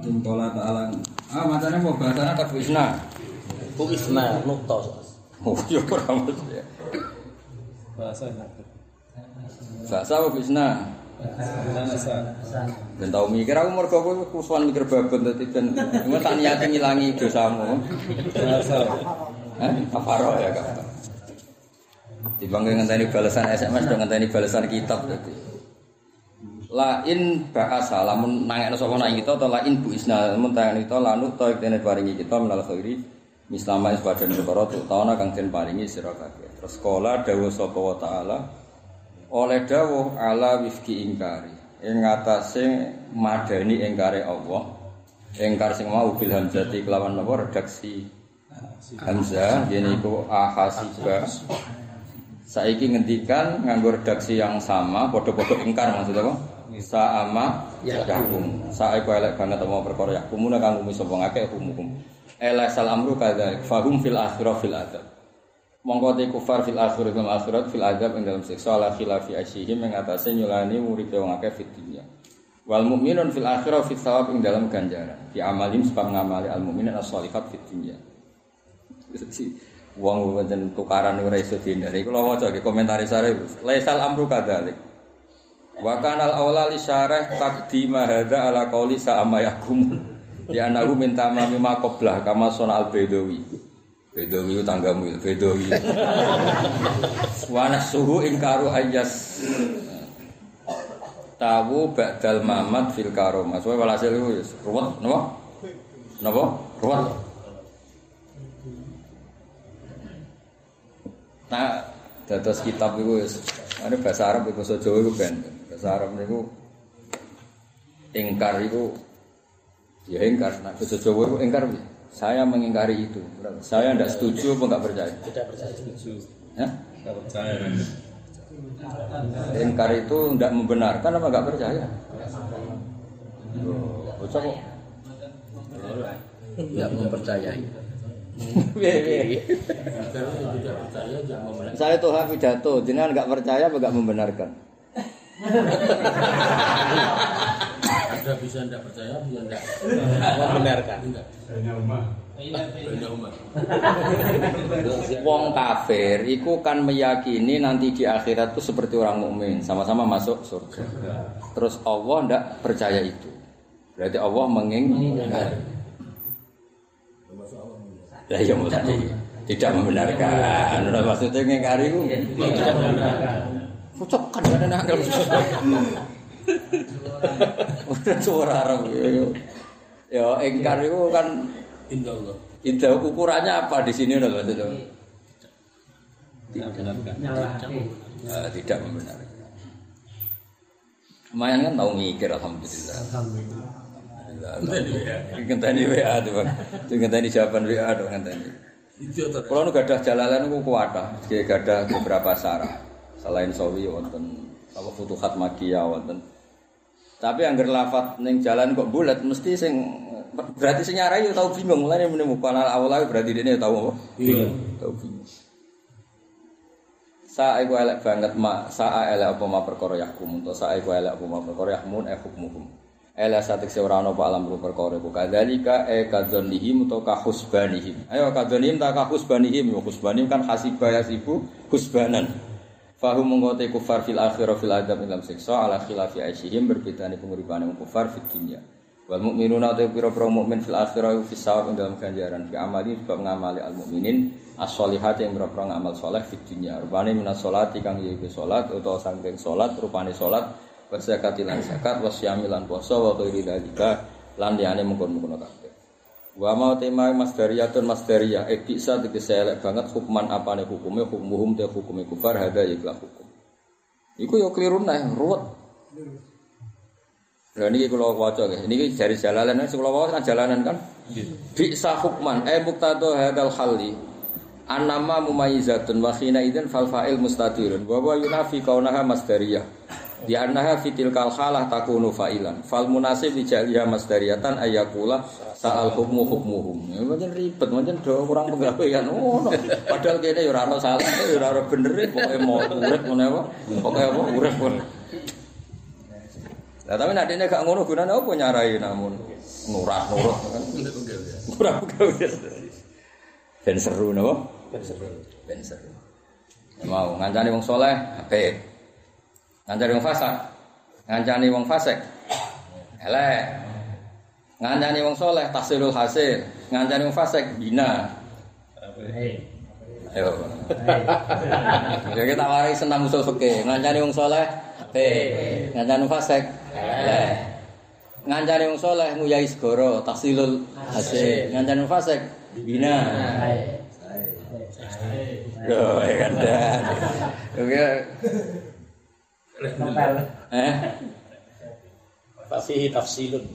Intola ta'ala Ah macamnya mau bahasanya tak Isna Bu Isna nukta. Oh iya kurang mesti ya Bahasa Isna Bahasa. Ben tau mikir aku mergo aku kusuan mikir babon dadi ben cuma tak niate ngilangi dosamu. Hah? Kafaro ya kafaro. Dibangga ngenteni balasan SMS dan ngenteni balasan kitab dadi. Lain bahasa lamun nangekno sapa nang kita atau lain bu isna lamun tangan kita lanu ta dene paringi kita menal khairi mislama is badan perkara tauna kang den paringi sira kabeh. Terus kala dawuh sapa wa taala oleh dawuh ala wifki ingkari. Ing ngatasé madani ingkare Allah. Ingkar sing mau bil hamzati kelawan napa redaksi. Hamzah iku ahasiba. Saiki ngendikan nganggo redaksi yang sama padha-padha ingkar maksud apa? Sa'ama yakum. Sae kok elek banget apa perkara yakumuna kang umi sapa ngakeh hukum. Ela sal amru kadza fahum fil akhirah fil adab. Mongko te kufar fil akhirah fil akhirat fil adab ing dalam siksa la khilafi asyihim ing nyulani uripe wong akeh fit dunya. Wal mukminun fil akhirah fit thawab ing dalam ganjaran. Fi amalin sebab ngamali al mukminin as-shalihat fit dunya. Wong pancen tukaran ora iso dihindari. Kula maca iki komentari sare. Laisal amru kadzalik. Wa kanal aula li syarah taqdima hadza ala qauli sa'ama yakum. Ya anahu min tamami ma kama sona al bedawi. Bedawi itu tanggamu itu bedawi. Wa nasuhu ingkaru ayas. Tawu ba'dal mamat fil karomah. Soale walhasil itu wis ruwet napa? Napa? Ruwet. Nah, dados kitab itu Ini bahasa Arab, bahasa Jawa itu ben. Bahasa Arab itu ingkar itu ya ingkar. Nah, bahasa Jawa itu ingkar. Saya mengingkari itu. Saya tidak setuju apa enggak percaya. Tidak percaya. Ya? Tidak percaya. Ingkar itu tidak membenarkan apa enggak percaya. Loh, bocah kok. Tidak mempercayai. Karena tidak percaya jangan memulai. Saya tuh pidato, jenengan enggak percaya apa enggak membenarkan? Ada bisa tidak percaya, bisa tidak. Membenarkan. Enggak. Benda umat. Wong kafir iku kan meyakini nanti di akhirat itu seperti orang mukmin, sama-sama masuk surga. Terus Allah ndak percaya itu. Berarti Allah mengingkari. Ya mulai. Di Tidak membenarkan. Maksudnya ngingkari ku tidak membenarkan. Cocok kan ada nakal. Udah suara Arab. Ya ingkar itu kan Indah. Indah ukurannya apa di sini loh maksudnya? Tidak benarkan. Eh, tidak membenarkan. Lumayan kan tahu mikir alhamdulillah. Alhamdulillah. Ngenteni WA tuh bang. Ngenteni jawaban WA tuh ngenteni. Kalau nu gadah jalalan ku kuwata, dia gadah beberapa sarah. Selain sawi wonten apa futuhat makia wonten. Tapi angger lafat ning jalan kok bulat mesti sing berarti sing nyarai tau bingung mulane muni mukana awal berarti dene tau apa? Bingung. Tau bingung. Sa iku elek banget ma, sa elek apa ma perkara yahkum, to sa iku elek apa ma perkara yahmun e hukmuhum. Ela satik se ora ana apa alam ru perkara iku kadzalika e kadzonihim to ka husbanihim. Ayo kadzonihim ta ka husbanihim, Yo, husbanim kan hasibah yasibu husbanan. Fahum mengkote kufar fil akhirah fil adab dalam siksa ala khilafi aisyihim berbedane penguripane wong kufar fid dunya. Wal mukminuna ta pira-pira mukmin fil akhirah fi sawab dalam ganjaran fi amali sebab ngamali al mukminin as-solihat yang pira-pira ngamal saleh fid dunya. Rupane minas salati kang yaiku salat utawa sangking salat rupane salat wa zakati lan zakat wa syami lan puasa wa ghairi dalika lan liyane mungkon-mungkon. Wa mau tema masdariyatun masdariyah eh bisa tegese elek banget hukman apane hukume hukmuhum te hukume kufar hada ya ikhlas hukum. Iku yo keliru nah ruwet. Lah niki kula waca nggih. Niki jari jalalan sing kula waca kan jalanan kan. Bisa hukman eh muktado hadal halli. Anama mumayyizatun wa khina idzin fal fa'il mustatirun wa huwa yunafi kaunaha masdariyah. Di annaha fitil kal halah takunu fa'ilan. Fal munasib di jaliha masdariyatan ayakula sa'al hukmu hukmuhum. Ya pancen ribet, pancen do kurang penggawean. Oh, no. padahal kene ya ora ono salah, ya ora bener pokoke mau urip ngene apa? Pokoke apa urip pun. Lah tapi nek dene gak ngono gunane apa nyarai namun nurah nurut kan. Kurang penggawean. Ben seru napa? Ben seru. Ben seru. Mau ngancani wong soleh, apik. Ngancani wong fasik. Ngancani wong fasik. Elek. Ngancani wong soleh tahsilul hasil. Ngancani wong fasik bina. Ayo. Ya kita wari senam usul fikih. Ngancani wong soleh apik. Ngancani wong fasik. Elek. Ngancani wong soleh nguyai segoro tahsilul hasil. Ngancani wong fasik bina. Loh, ya kan dan. Oke. Eh, Fafihi tafsilun.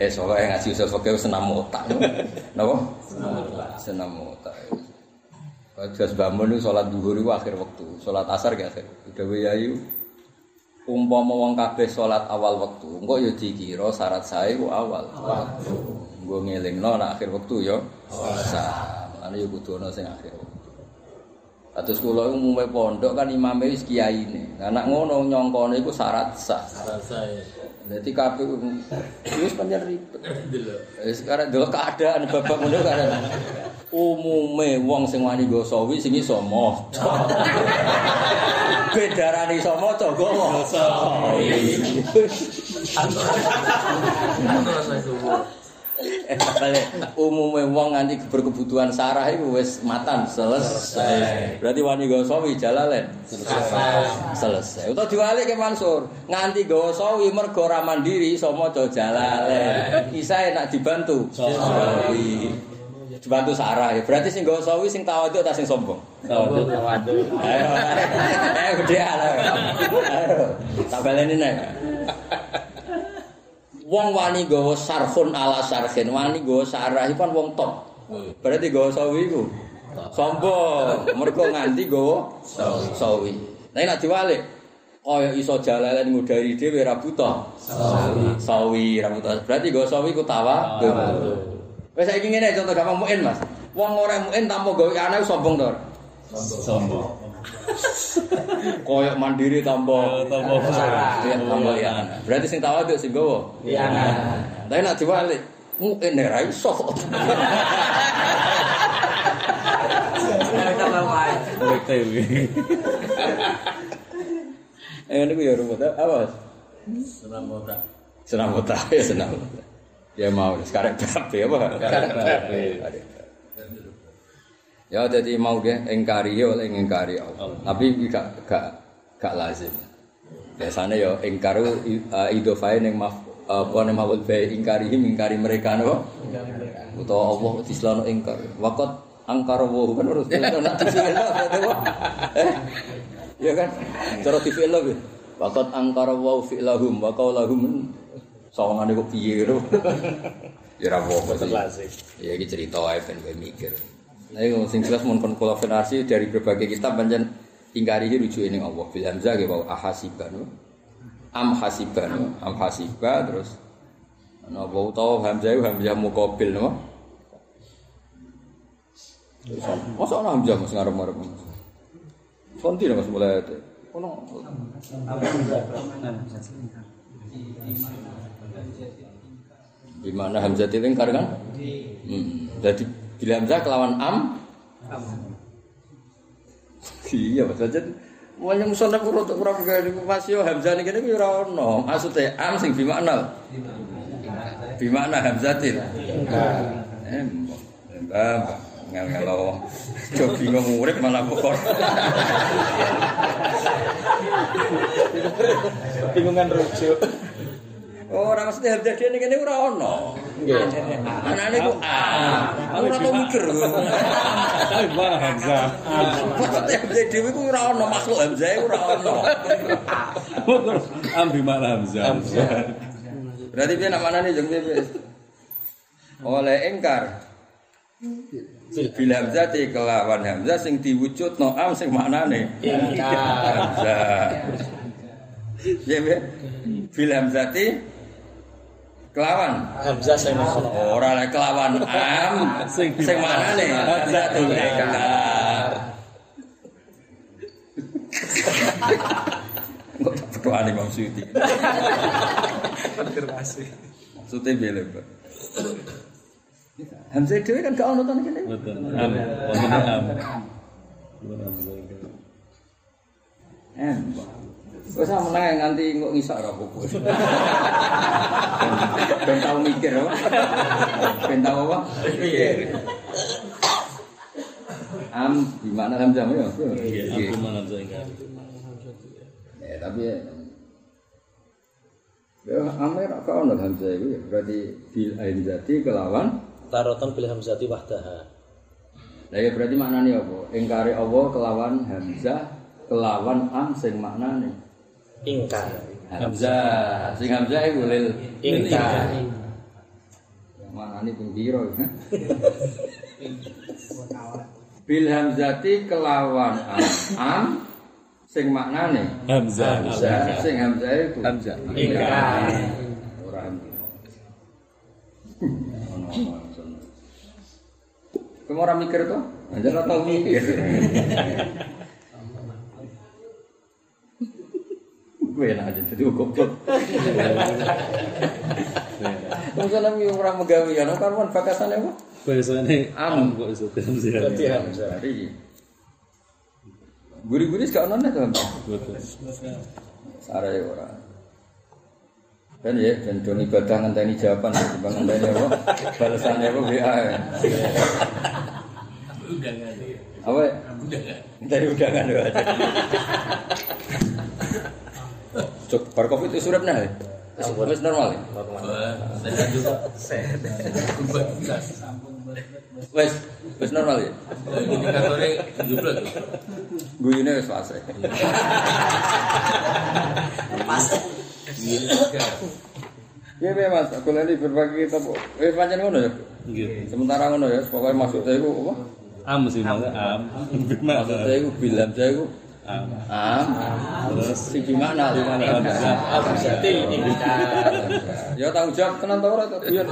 eh soalnya ngaji usul fakir senam otak. Napa? Senam otak. Kalau jelas bangun itu sholat duhur itu akhir waktu, sholat asar gak akhir. Udah wayayu. Umpama wong kabeh sholat awal waktu, engko ya dikira syarat saya ku awal waktu. Gue ngelingno nak akhir waktu ya. Sah. Ane yo kudu ana sing akhir. Atus kula umume pondok kan imame wis kiyaine. Lah nek ngono nyongkone iku syarat sah. Rasa ya. Dadi kabeh wis pancen ribet. Wis sekarang delok keadaan babak ngono kan. Umume wong sing wani nggo sawi sing iso maca. Bedarane iso maca nggo maca. Rasa itu. Eh, balik. Umume wong nganti berkebutuhan sarah iku wis matan selesai. Berarti wani nggo sawi jalalen. selesai. Utawa diwalik ke Mansur, nganti gawa sawi mergo ora mandiri iso maca jalalen. Isa enak dibantu. Sawi. Dibantu Sarah ya. Berarti sing gawa sawi sing tawadhu ta sing sombong. Tawadhu tawadhu. Ayo. Ayo gede ala. Ayo. Tak baleni nek. Wong wani gawa sarfun ala sarfin, wani gawa sarah iku kan wong top. Berarti gawa sawi iku sombong. Mergo nganti gawa sawi. Nek diwalik kaya iso jalalan ngudari dhewe ra buta. Sawi. Sawi ra buta. Berarti gawa sawi ku tawa. Wes saiki ngene contoh gampang muin, Mas. Wong ora muin tanpa gawe anak sombong to. Sombong. Koyok mandiri tanpa Tanpa sarah. Iya, tanpa ya. Berarti sing tawaduk sing gawa. Iya. Tapi nak diwalik, muin ra iso. Bete iki. Eh niku ya rumput apa? Senam otak. Senam otak ya senam otak. Ya mau sekarang babe apa? Ya jadi mau ge engkari ya oleh engkari Allah. Tapi gak gak gak lazim. Biasanya ya engkaru uh, idofae ning maf apa ning maful bae ingkari ingkari mereka napa? Utawa Allah dislano engkar. Waqat angkara wa kan harus nak disingin Eh? Ya kan? Cara difil lho. Waqat angkara wa fi'lahum wa qaulahum sawangane kok piye lho. Ya ra apa-apa sih. Ya iki cerita ae ben kowe mikir. Nah, iku sing jelas mun kon kula dari berbagai kitab pancen ingkari rujuke ning Allah. Bil hamzah ge bahwa ahasiban. Am hasiban, am hasiba terus utawa hamzah iku hamzah muqabil napa? Terus masa ana hamzah mas ngarep-ngarep. Sonti mas mulai itu. Ono di mana hamzah itu ingkar kan? Hmm. Jadi Bila hamzah kelawan am. Am. Iya, Mas Jajan. Wanya musana kurut kurang gawe niku Mas yo hamzah niki niku ora ono. Maksude am sing bimakna. Bimakna hamzatil. Em. Eh, Ngel ngelo. Jo bingung urip malah kok. Bingungan rujuk. Oh, ora mesti hamzah dhewe ngene ora ana. Nggih. Anane ku A. Aku ora tau mikir. Tapi bar hamzah. Pokoke dhewe ku ora ana makhluk hamzah ora ana. Oh, ambi mak hamzah. Berarti dia nak manane jeng dhewe. Oleh engkar. Bila hamzah dikelawan hamzah sing diwujud no am sing maknane Engkar. Hamzah. Ya, Bil Hamzati kelawan Hamzah mau ora lek kelawan am Sing sing maknane hamzah. Kok berdoa nih Imam Suyuti. konfirmasi. Maksudnya bela Pak. Hamzah Dewi kan gak ono to kene. Betul. Am. Wonten am. Bukan Wes sama menang nganti kok ngisak ra apa-apa. Ben tau mikir apa? Ben tau apa? Mikir. Am di mana Hamzah ya? Aku mana Hamzah ingkar. Ya, tapi ya. Ya, Amir kok ono Hamzah itu ya, berarti bil aizati kelawan Tarotan bil hamzati wahdaha. Lah ya berarti maknane apa? Ingkari Allah kelawan Hamzah kelawan am sing maknane. Ingkar. Hamzah, sing Hamzah iku lil Ingkar. Maknane ping pira ya? Bil hamzati kelawan am, am sing maknane Hamzah. Hamzah, sing Hamzah iku Hamzah. Ingkar. ora Hamzah. Ono. Kamu orang mikir tuh? Anjir ora tau mikir. Gue enak aja jadi goblok. Terus ana mi ora megawe ana karwan bakasane apa? Biasanya Am. am kok iso. Berarti hamzah. Dari Guri-guri gak ono nek to. Betul. Sare ora. Dan ya, dan dong ibadah ngenteni jawaban, timbang ngenteni apa? Balasannya apa WA. ya. Udah nggak ada. Apa? ya? Ngenteni undangan ya. Cuk, bar covid itu surip nah. Wis normal. ya? Saya juga. Wis, wis normal ya. Indikatornya belas. Guyune wis fase. Iya, iya, Mas, aku lagi berbagi kita. Wis pancen ngono ya. Gitu. Sementara ngono ya, pokoknya maksudnya itu apa? Am sih mana am. Gimana? Maksudnya itu bilang saya itu Am. terus gimana? Ingkar. Ya tanggung jawab tenan tau ora to biyen.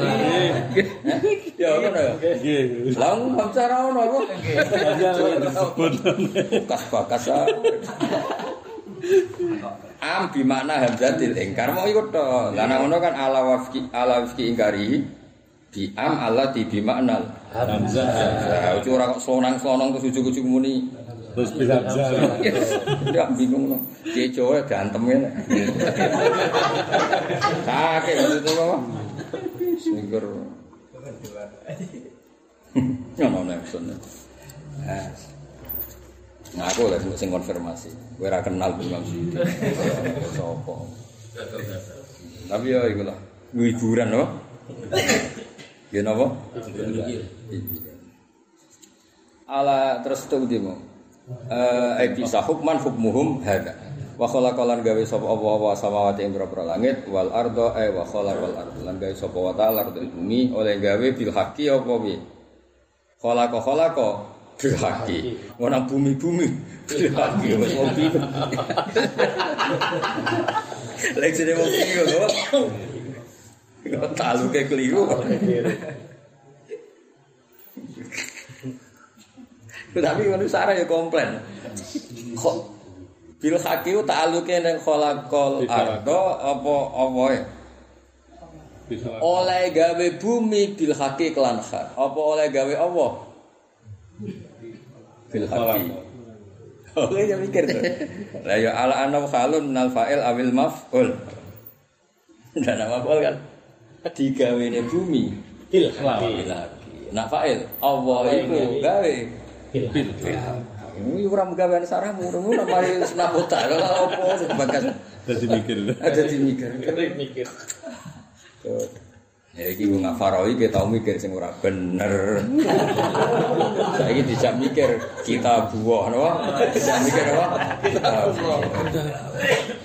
Ya ngono ya. Gitu. Lah ngomong cara ono apa? Disebut. Bekas bakas ah. Am bi makna hamzatil ingkar mau ikut to. Lah nang ngono kan ala wafki ala wafki ingkari bi am ala di bi makna. Hamzah. Ya ora kok slonang-slonong terus ujug-ujug muni. Terus bisa Hamzah. Ya bingung no. Dia cowok gantem ya. Kakek maksudnya apa? Sneaker. Ngono Nelson. Nah. Nah, aku lah sing konfirmasi. Kowe ora kenal Imam Suyuti. Sopo? Tapi ya iku lah. Hiburan loh. Ya napa? Hiburan. Ala terus itu di mau. Eh bisa hukman hukmuhum hada. Wa khalaqalan gawe sapa apa wa samawati ing pira langit wal ardo eh wa khalaqal ardo lan gawe sapa wa ta'ala ardo bumi oleh gawe bil haqqi apa piye? Khalaqa khalaqa bil haqqi. Ora bumi-bumi bil haqqi wis wong. Lek sine wong bingung kok. Kok keliru. Tapi manusia ya komplain. Kok bil haqi ku ta'aluke ning khalaqal ardo apa? Bisa Oleh gawe bumi bil haqi kelan. Apa oleh gawe Allah? Bil haqi. Oke ya mikir tuh. Lah ya ala anam khalun nal fa'il awil maf'ul. Dan nama maf'ul kan digawene bumi Bil haqi. Nah fa'il Allah iku gawe Bil Ini orang gawean sarahmu, rumah mari senapota, kalau apa sebagas Jadi mikir. ada di mikir. mikir. Ya iki wong ngafaroi kita tau mikir sing ora bener. Saiki dijak mikir kita buah napa? Dijak mikir apa? Kita buah.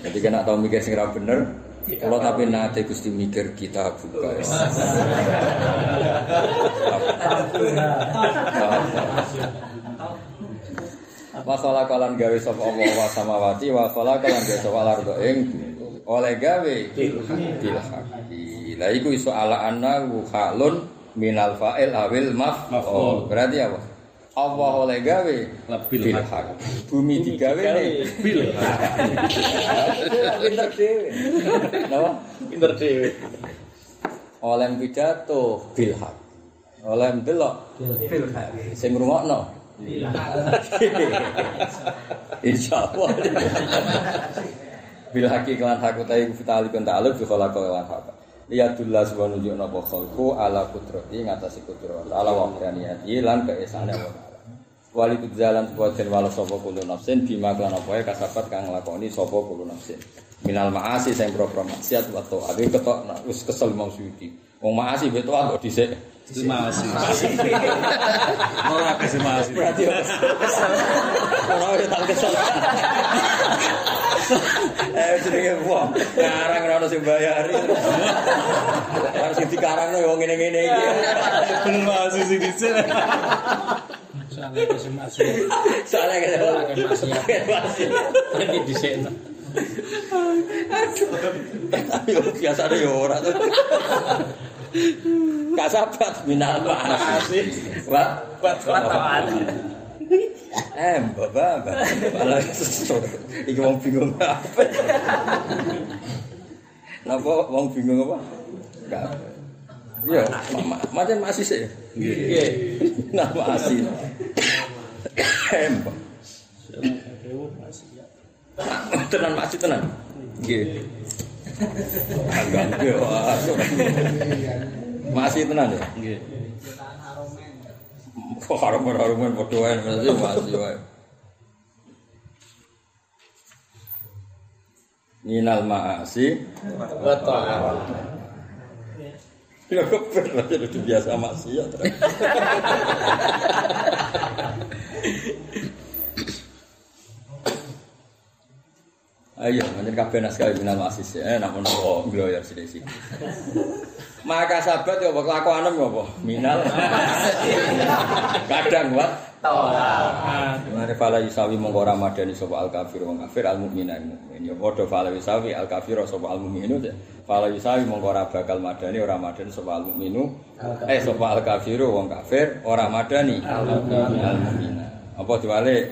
Jadi kena tau mikir sing ora bener. Kalau tapi nate Gusti mikir kita buka. Wa khalaqalan gawe sapa Allah wa samawati wa khalaqalan gawe sapa ardo ing oleh gawe bil haqqi. Lah iku iso ala anna halun minal fa'il awil maf'ul. Berarti apa? Allah oleh gawe Bil bil haqqi. haqqi. Bumi digawe Bil. pinter dhewe. Napa? Pinter dhewe. Oleh pidato bil haq. Oleh ndelok bil haq. Sing ngrungokno Insyaallah. Bil haqi kelan hak utahe fitali kun ta'aluk bi khalaqa lan hak. Liyadullah subhanahu wa ta'ala khalqu ala kudrati ngatasi kudrat ala wa qaniyati lan keesane wa ta'ala. Wali tudzalan sebuah den wala sapa kulo nafsin bima kelan apa ae kasabat kang nglakoni sapa kulo nafsin. Minal maasi sing pro-pro maksiat wa ta'ala ketok nah, wis kesel mau suci. Wong maasi beto kok dhisik. Masih. Ora kasih masih. Berarti ya kesel. Ora ya tak kesel. Eh jenenge wong ngarang ora ono sing bayari. Harus sing dikarangno ya wong ngene-ngene iki. Belum masih sih dicek. Soalnya kasih masuk. Soalnya masih ya. masih. Ini disekno. Tapi yo biasa ya ora tuh. Kasabat minal maasi. Wa Buat wartawan. Eh, bapak, bapak. Malah iki wong bingung apa. Napa wong bingung apa? Enggak. Iya, ma- macam masih sih. Nggih. Nah, masih. Em. Tenan masih tenan. Nggih. Agak. Masih tenan ya? Nggih. Kok harum-haruman wae masih masih wae. Minal ma'asi Wa ta'ala. Ya kebetulan jadi udah biasa maksiat. Ayo, manjen kabeh naskah minal masis ya, namun kok gloyor sini sini. Maka sahabat ya apa kelakuanem ya apa? Minal Kadang wat Mari fala yusawi mongko ora madani sapa al kafir wong kafir al mukmina mukmin. Ya padha fala yusawi al kafir sapa al mukminu. Fala yusawi mongko ora bakal madani ora madani sapa al mukminu. Eh sapa al kafir wong kafir ora madani al mukmina. Apa diwale?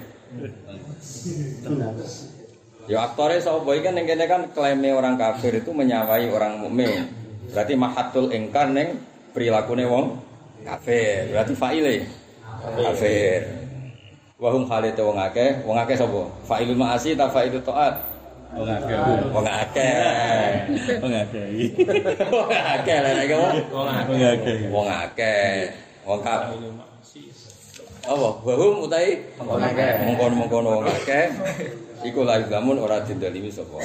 Ya aktore sapa iki kan ning kene kan klaime orang kafir itu menyawai orang mukmin. Berarti mahatul ingkar ning prilakune wong kafir. Berarti faile kafir. Wa hum khalite wong akeh, wong akeh sapa? Fa'ilul ma'asi ta fa'ilul taat? Wong akeh. Wong akeh. Wong akeh. Wong akeh lha nek apa? Wong akeh. Wong akeh. Wong. Apa? Wahum utai Wong akeh. mengkono-mengkono wong akeh. Iku la ilamun ora didalimi sapa.